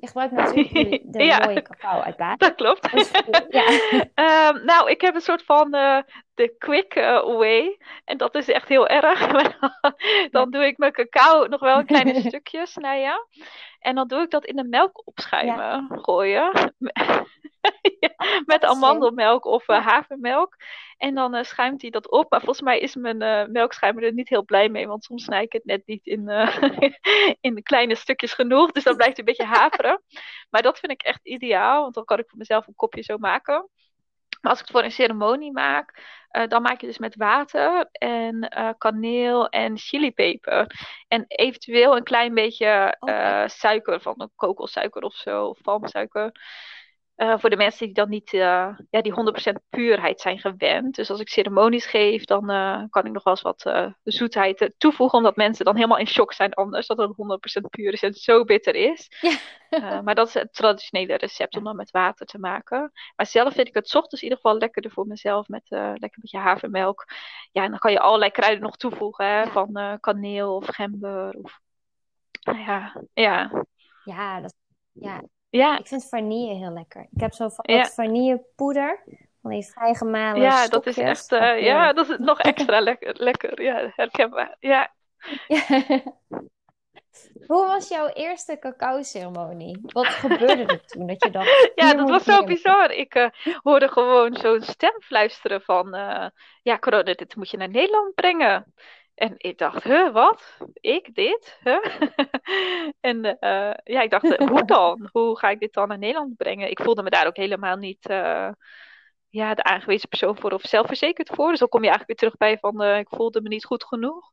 Je gebruikt natuurlijk de, Ja. mooie cacao uit Bali. Dat klopt. Dus, ja. Ehm, nou, ik heb een soort van eh, de quick eh, way. En dat is echt heel erg. Dan, doe ik mijn cacao nog wel in kleine stukjes snijden. En dan doe ik dat in de melk opschuimen gooien. Ja, Met amandelmelk of eh, havermelk. En dan eh, schuimt hij dat op. Maar volgens mij is mijn eh melkschuimer er niet heel blij mee. Want soms snij ik het net niet in, in kleine stukjes genoeg. Dus dan blijft het een beetje haperen. Maar dat vind ik echt ideaal. Want dan kan ik voor mezelf een kopje zo maken. Maar als ik het voor een ceremonie maak, eh, dan maak je dus met water en eh, kaneel en chilipeper. En eventueel een klein beetje eh, suiker, van kokossuiker of zo, of palmsuiker. Uh, voor de mensen die dan niet uh, ja, die 100% puurheid zijn gewend. Dus als ik ceremonies geef, dan uh, kan ik nog wel eens wat zoetheid toevoegen. Omdat mensen dan helemaal in shock zijn anders. Dat het 100% puur is en zo bitter is. Ja. maar dat is het traditionele recept om dan met water te maken. Maar zelf vind ik het ochtends in ieder geval lekkerder voor mezelf. Met lekker een beetje havermelk. Ja, en dan kan je allerlei kruiden nog toevoegen. Hè, Van kaneel of gember. Of... Nou ja, ja. Ja, dat, ja, ja. Ik vind vanille heel lekker. Ik heb zo van ja. vanillepoeder. Van die vrijgemalen Ja, dat is echt... Uh, ja, dat is nog extra lekker. lekker. Ja, herkenbaar. Ja. Hoe was jouw eerste cacao-ceremonie? Wat gebeurde er toen dat je dacht... Ja, dat was zo bizar. Ik uh, hoorde gewoon zo'n stem fluisteren van... Uh, ja, corona, dit moet je naar Nederland brengen. En ik dacht, huh, wat? Ik dit? Huh? en uh, ja, ik dacht, hoe dan? Hoe ga ik dit dan naar Nederland brengen? Ik voelde me daar ook helemaal niet uh, ja, de aangewezen persoon voor of zelfverzekerd voor. Dus dan kom je eigenlijk weer terug bij van, uh, ik voelde me niet goed genoeg.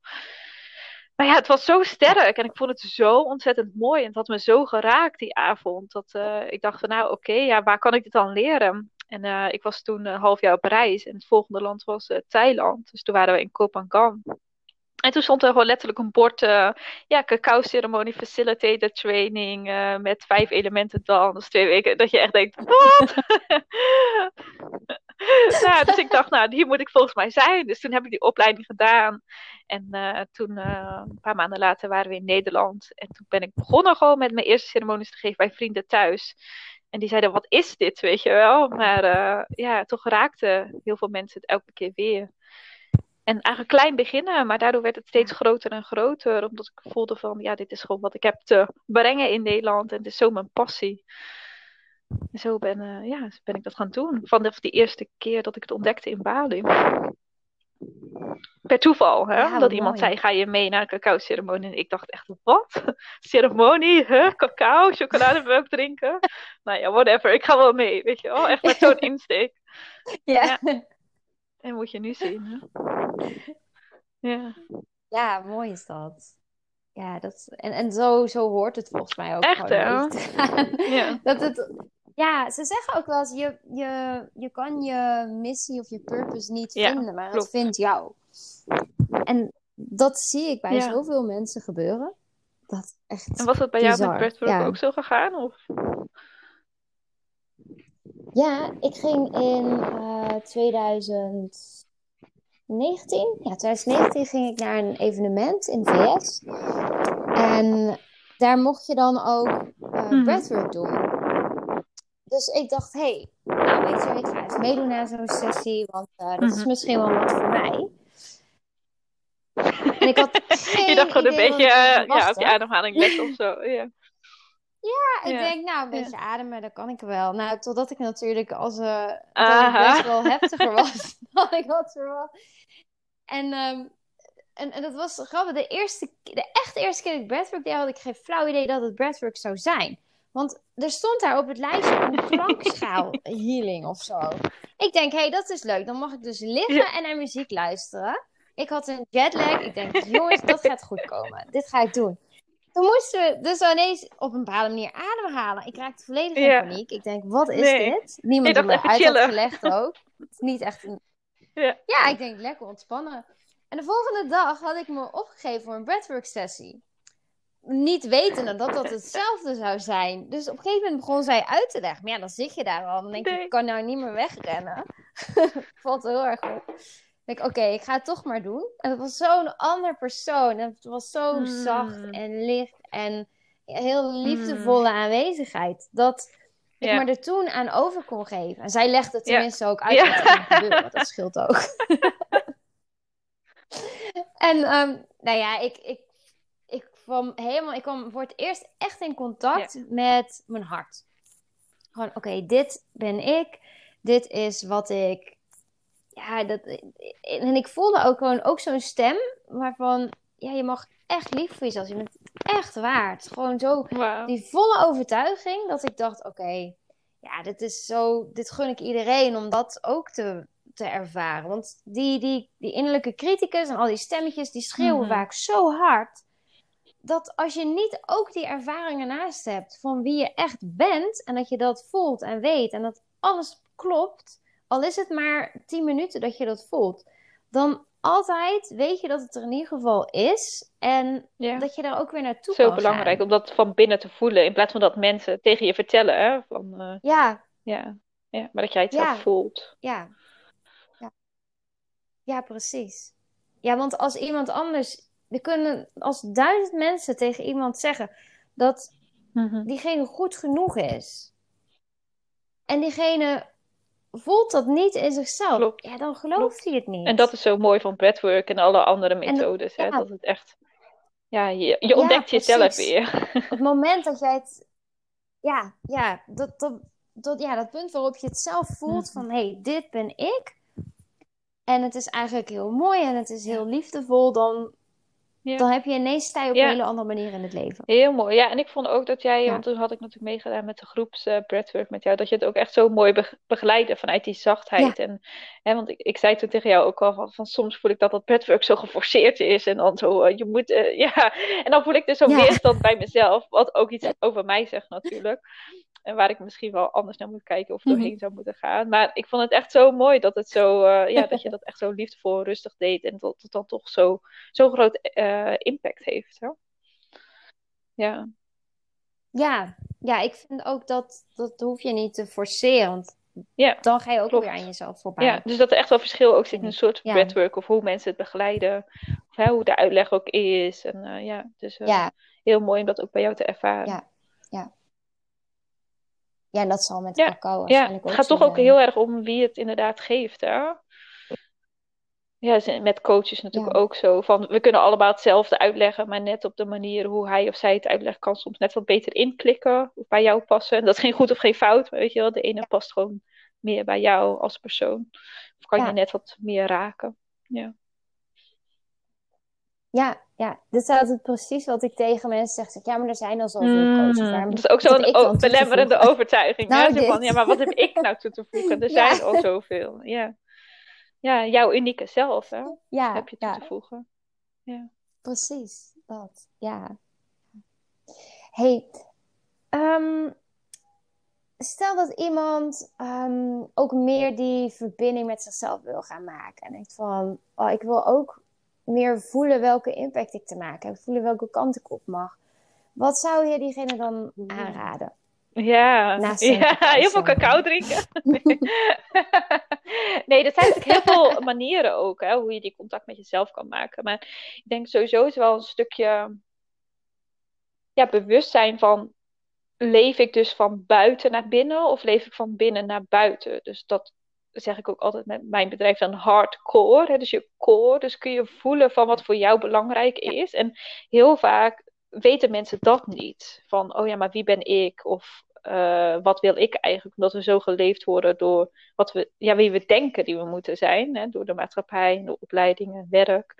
Maar ja, het was zo sterk en ik vond het zo ontzettend mooi. En het had me zo geraakt die avond. Dat ik dacht van, nou oké, okay, ja, waar kan ik dit dan leren? En ik was toen een half jaar op reis. En het volgende land was Thailand. Dus toen waren we in Kopangan. En toen stond er gewoon letterlijk een bord, uh, ja, cacao ceremonie facilitator training uh, met vijf elementen dan. Dus twee weken dat je echt denkt, wat? nou, dus ik dacht, nou, hier moet ik volgens mij zijn. Dus toen heb ik die opleiding gedaan. En uh, toen, een paar maanden later, waren we in Nederland. En toen ben ik begonnen gewoon met mijn eerste ceremonies te geven bij vrienden thuis. En die zeiden, wat is dit, weet je wel? Maar ja, toch raakten heel veel mensen het elke keer weer. En eigenlijk klein beginnen, maar daardoor werd het steeds groter en groter. Omdat ik voelde van, ja, dit is gewoon wat ik heb te brengen in Nederland. En het is zo mijn passie. En zo ben, uh, ja, ben ik dat gaan doen. Vanaf die eerste keer dat ik het ontdekte in Bali. Per toeval, hè? dat iemand zei, ga je mee naar een cacao-ceremonie? En ik dacht echt, wat? Ceremonie? Huh? Cacao? Chocolademelk drinken? nou ja, whatever. Ik ga wel mee, weet je wel. Echt met zo'n insteek. ja. ja. En moet je nu zien. Hè? Ja. ja, mooi is dat. Ja, dat, en, en zo, zo hoort het volgens mij ook. Echt, hè? Ja. dat het, ja, ze zeggen ook wel eens, je, je, je kan je missie of je purpose niet vinden, maar het vindt jou. En dat zie ik bij zoveel mensen gebeuren. Dat echt en was dat bij jou met Breathwork ook zo gegaan? Of? Ja, ik ging in uh, 2019, ja, 2019 ging ik naar een evenement in de VS. En daar mocht je dan ook uh, hmm. breathwork doen. Dus ik dacht, hé, hey, nou weet je, ik ga eens meedoen aan zo'n sessie, want uh, dat is mhm. misschien wel wat voor mij. En ik had geen Je dacht gewoon een beetje, ja, op je ademhaling let of zo. Ja. Ja, ik denk, nou, een beetje ademen, dat kan ik wel. Nou, totdat ik natuurlijk als uh, best wel heftiger was dan ik had verwacht. En, um, en, en dat was grappig. De, eerste, de echt eerste keer dat ik breathwork deed, had ik geen flauw idee dat het breathwork zou zijn. Want er stond daar op het lijstje een klankschaal healing of zo. Ik denk, hé, hey, dat is leuk. Dan mag ik dus liggen en naar muziek luisteren. Ik had een jetlag. Ik denk, jongens, dat gaat goed komen. Dit ga ik doen. Toen moesten we dus ineens op een bepaalde manier ademhalen. Ik raakte volledig in paniek. Ik denk, wat is dit? Niemand heeft me uit had gelegd ook. Het is niet echt een... Ja. ja, ik denk, lekker ontspannen. En de volgende dag had ik me opgegeven voor een breathwork sessie. Niet wetende dat dat hetzelfde zou zijn. Dus op een gegeven moment begon zij uit te leggen. Maar ja, dan zit je daar al. Dan denk je, ik kan nou niet meer wegrennen. Valt heel erg op denk oké, ik ga het toch maar doen. En het was zo'n ander persoon. En het was zo hmm. zacht en licht en heel liefdevolle hmm. aanwezigheid. Dat ik me er toen aan over kon geven. En zij legde het tenminste ook uit wat er. Dat scheelt ook. en um, nou ja, ik, ik, ik, kwam helemaal, ik kwam voor het eerst echt in contact met mijn hart. Gewoon, oké, dit ben ik. Dit is wat ik ja, dat, en ik voelde ook gewoon ook zo'n stem waarvan, ja, je mag echt lief voor jezelf. Je bent echt waard. Gewoon zo, die volle overtuiging dat ik dacht, oké, ja, dit is zo, dit gun ik iedereen om dat ook te, te ervaren. Want die, die, die innerlijke criticus en al die stemmetjes, die schreeuwen mhm. vaak zo hard. dat als je niet ook die ervaringen naast hebt van wie je echt bent en dat je dat voelt en weet en dat alles klopt, al is het maar 10 minuten dat je dat voelt, dan altijd weet je dat het er in ieder geval is en dat je daar ook weer naartoe Zo belangrijk om dat van binnen te voelen in plaats van dat mensen tegen je vertellen. Hè? Van, uh, ja. ja. Ja, maar dat jij het zelf voelt. Ja. ja. Ja, precies. Ja, want als iemand anders. We kunnen als duizend mensen tegen iemand zeggen dat mhm. diegene goed genoeg is. En diegene voelt dat niet in zichzelf. Klopt. Ja, dan gelooft hij het niet. En dat is zo mooi van breathwork en alle andere methodes. hè? Dat het echt. Ja, je, je ontdekt jezelf weer. Op het moment dat jij het. Ja, ja dat, dat, dat, ja, dat punt waarop je het zelf voelt van hé, hey, dit ben ik. En het is eigenlijk heel mooi en het is heel liefdevol, dan, dan heb je ineens sta je op een hele andere manier in het leven. Heel mooi. Ja, en ik vond ook dat jij, want toen had ik natuurlijk meegedaan met de groeps uh, met jou, dat je het ook echt zo mooi begeleidde vanuit die zachtheid. En, hè, want ik, ik zei toen tegen jou ook al van, van soms voel ik dat dat breathwork zo geforceerd is en dan zo, uh, je moet, uh, ja. En dan voel ik dus zo'n weerstand bij mezelf, wat ook iets over mij zegt natuurlijk. En waar ik misschien wel anders naar moet kijken of mhm. doorheen zou moeten gaan. Maar ik vond het echt zo mooi dat, het zo, uh, ja, dat je dat echt zo liefdevol rustig deed. En dat het dan toch zo, zo groot uh, impact heeft. Hè? Ja. ja. Ja, ik vind ook dat dat hoef je niet te forceren. Want ja, dan ga je ook weer aan jezelf voorbij. Ja, dus dat er echt wel verschil ook zit in een soort ja. breathwork of hoe mensen het begeleiden. Of hè, hoe de uitleg ook is. En uh, ja, dus ja. heel mooi om dat ook bij jou te ervaren. Ja, ja. Ja, en dat zal met ja, cacao ja. Het gaat toch ook heel erg om wie het inderdaad geeft, hè? Ja, met coaches natuurlijk ook zo. Van, we kunnen allemaal hetzelfde uitleggen, maar net op de manier hoe hij of zij het uitlegt, kan soms net wat beter inklikken of bij jou passen. En dat is geen goed of geen fout, maar weet je wel, de ene past gewoon meer bij jou als persoon. Of kan je net wat meer raken. Ja. Ja, ja, dit is altijd precies wat ik tegen mensen zeg. ja, maar er zijn al zoveel mm, coaches. dat is ook zo'n belemmerende overtuiging. nou, van, ja, maar wat heb ik nou toe te voegen? Er zijn al zoveel. Ja. ja, jouw unieke zelf hè? Ja, heb je toe te voegen. Ja. Precies, dat. Ja. hey, ehm, stel dat iemand ehm, ook meer die verbinding met zichzelf wil gaan maken. En denkt van, oh, ik wil ook meer voelen welke impact ik te maken heb, voelen welke kant ik op mag. Wat zou je diegene dan aanraden? Ja, ja heel veel cacao drinken. nee, dat zijn natuurlijk heel veel manieren ook, hè, hoe je die contact met jezelf kan maken. Maar ik denk sowieso is wel een stukje ja, bewustzijn van, leef ik dus van buiten naar binnen of leef ik van binnen naar buiten? Dus dat zeg ik ook altijd met mijn bedrijf dan hardcore. Hè, dus je core. Dus kun je voelen van wat voor jou belangrijk is. En heel vaak weten mensen dat niet. Van, oh ja, maar wie ben ik? Of uh, wat wil ik eigenlijk? Omdat we zo geleefd worden door wat we, ja, wie we denken die we moeten zijn. Hè, door de maatschappij, de opleidingen, werk.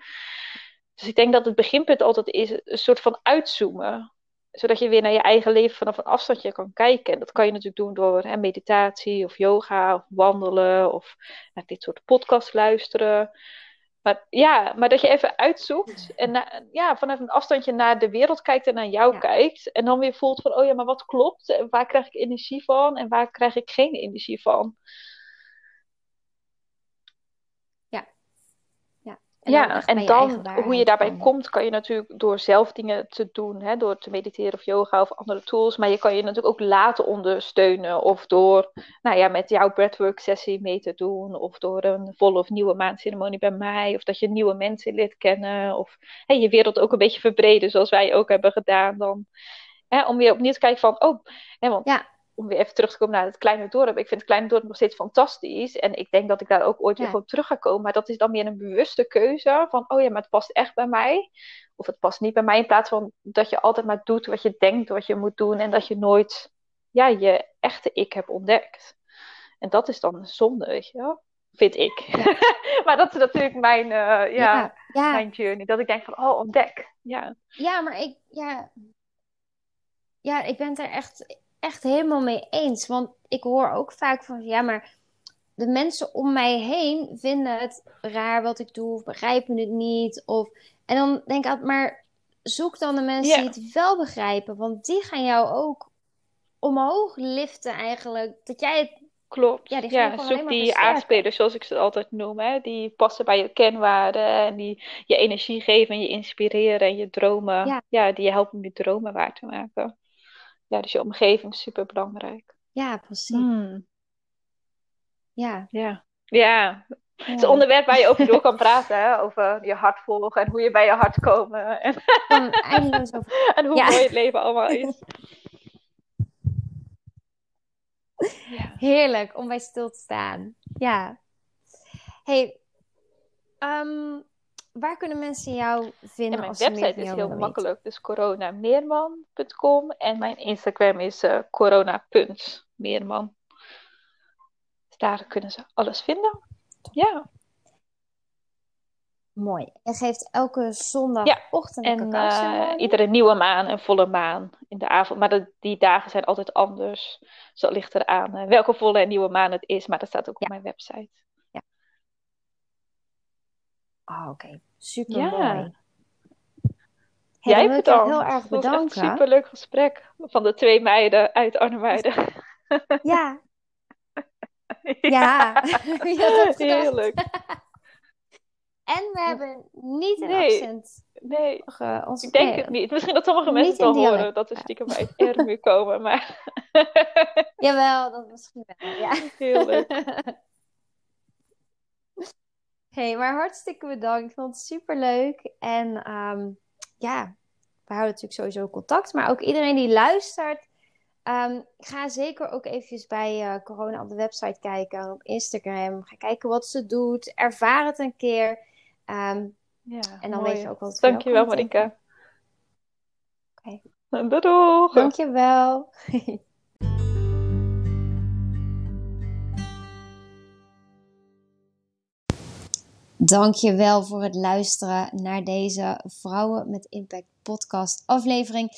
Dus ik denk dat het beginpunt altijd is een soort van uitzoomen zodat je weer naar je eigen leven vanaf een afstandje kan kijken. En dat kan je natuurlijk doen door hè, meditatie of yoga of wandelen of naar dit soort podcasts luisteren. Maar ja, maar dat je even uitzoekt en ja, vanaf een afstandje naar de wereld kijkt en naar jou kijkt. En dan weer voelt van, oh ja, maar wat klopt? En waar krijg ik energie van? En waar krijg ik geen energie van? Ja, en dan hoe je daarbij komt, kan je natuurlijk door zelf dingen te doen, hè, door te mediteren of yoga of andere tools. Maar je kan je natuurlijk ook laten ondersteunen of door nou ja, met jouw breathwork sessie mee te doen. Of door een volle of nieuwe maandceremonie bij mij. Of dat je nieuwe mensen leert kennen. Of hè, je wereld ook een beetje verbreden zoals wij ook hebben gedaan dan. Hè, om weer opnieuw te kijken van, oh, hè, want ja om weer even terug te komen naar het kleine dorp. Ik vind het kleine dorp nog steeds fantastisch. En ik denk dat ik daar ook ooit weer op terug ga komen. Maar dat is dan meer een bewuste keuze. Van, oh ja, maar het past echt bij mij. Of het past niet bij mij. In plaats van dat je altijd maar doet wat je denkt wat je moet doen. En dat je nooit ja, je echte ik hebt ontdekt. En dat is dan zonde, weet je wel. Vind ik. maar dat is natuurlijk mijn, uh, ja, ja, mijn journey. Dat ik denk van, oh, ontdek. Ja, ja maar ik, ja, ja, ik ben er echt echt helemaal mee eens. Want ik hoor ook vaak van ja, maar de mensen om mij heen vinden het raar wat ik doe, of begrijpen het niet. Of... En dan denk ik altijd, maar zoek dan de mensen die het wel begrijpen. Want die gaan jou ook omhoog liften eigenlijk. Dat jij het Klopt. Ja, die ja zoek die aanspelers, zoals ik ze altijd noem. Hè? Die passen bij je kenwaarden en die je energie geven en je inspireren en je dromen. Ja, die je helpen om je dromen waar te maken. Ja, dus je omgeving is super belangrijk. Ja, precies. Hmm. Ja. Ja. Ja. Het is een onderwerp waar je over door kan praten. Hè? Over je hart volgen en hoe je bij je hart komen. En, en hoe mooi het leven allemaal is. Ja. Heerlijk om bij stil te staan. Ja. Hey, um, waar kunnen mensen jou vinden? mijn website is heel makkelijk. Dus coronameerman.com en mijn Instagram is uh, corona.meerman. Dus daar kunnen ze alles vinden. Ja. Mooi. Je geeft elke zondagochtend ja. en uh, iedere nieuwe maan en volle maan in de avond. Maar die dagen zijn altijd anders. Zo ligt eraan uh, welke volle en nieuwe maan het is. Maar dat staat ook op mijn website. Oh, oké. Super mooi. Ja. Jij bedankt. heel erg bedanken. Een superleuk gesprek van de twee meiden uit Arnhemuiden. Ja. ja. ja. Heerlijk. En we hebben niet een accent. Nee, uh, ons, ik denk het niet. Misschien dat sommige mensen het wel horen dat we stiekem het R komen, maar... Jawel, dat misschien wel, ja. Heel leuk. Hey, maar hartstikke bedankt. Ik vond het super leuk. En um, ja, we houden natuurlijk sowieso contact. Maar ook iedereen die luistert, um, ga zeker ook eventjes bij uh, Corona op de website kijken. Op Instagram. Ga kijken wat ze doet. Ervaar het een keer. Um, ja, en dan weet je ook wat Dankjewel, Marika. Oké. Okay. Doei. Dankjewel. Dankjewel voor het luisteren naar deze Vrouwen met Impact podcast aflevering.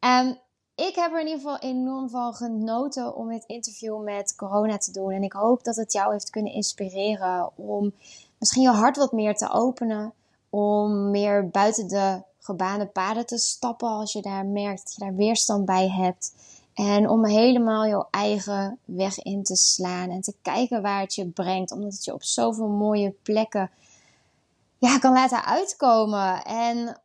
Um, ik heb er in ieder geval enorm van genoten om het interview met corona te doen. En ik hoop dat het jou heeft kunnen inspireren om misschien je hart wat meer te openen. Om meer buiten de gebaande paden te stappen als je daar merkt dat je daar weerstand bij hebt. En om helemaal jouw eigen weg in te slaan en te kijken waar het je brengt. Omdat het je op zoveel mooie plekken ja, kan laten uitkomen. En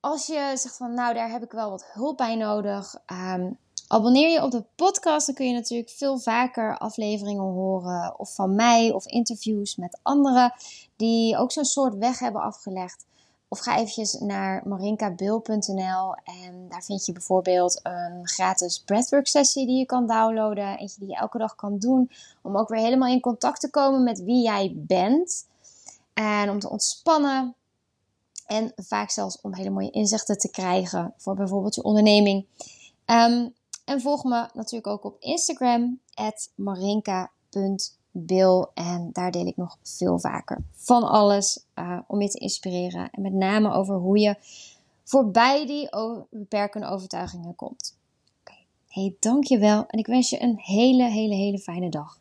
als je zegt van nou, daar heb ik wel wat hulp bij nodig. Um, abonneer je op de podcast, dan kun je natuurlijk veel vaker afleveringen horen. Of van mij of interviews met anderen die ook zo'n soort weg hebben afgelegd. Of ga eventjes naar marinkabil.nl en daar vind je bijvoorbeeld een gratis breathwork sessie die je kan downloaden. Eentje die je elke dag kan doen om ook weer helemaal in contact te komen met wie jij bent. En om te ontspannen, en vaak zelfs om hele mooie inzichten te krijgen voor bijvoorbeeld je onderneming. Um, en volg me natuurlijk ook op Instagram, marinka.bil. En daar deel ik nog veel vaker van alles uh, om je te inspireren. En met name over hoe je voorbij die beperkende overtuigingen komt. Oké, okay. dankjewel. En ik wens je een hele, hele, hele fijne dag.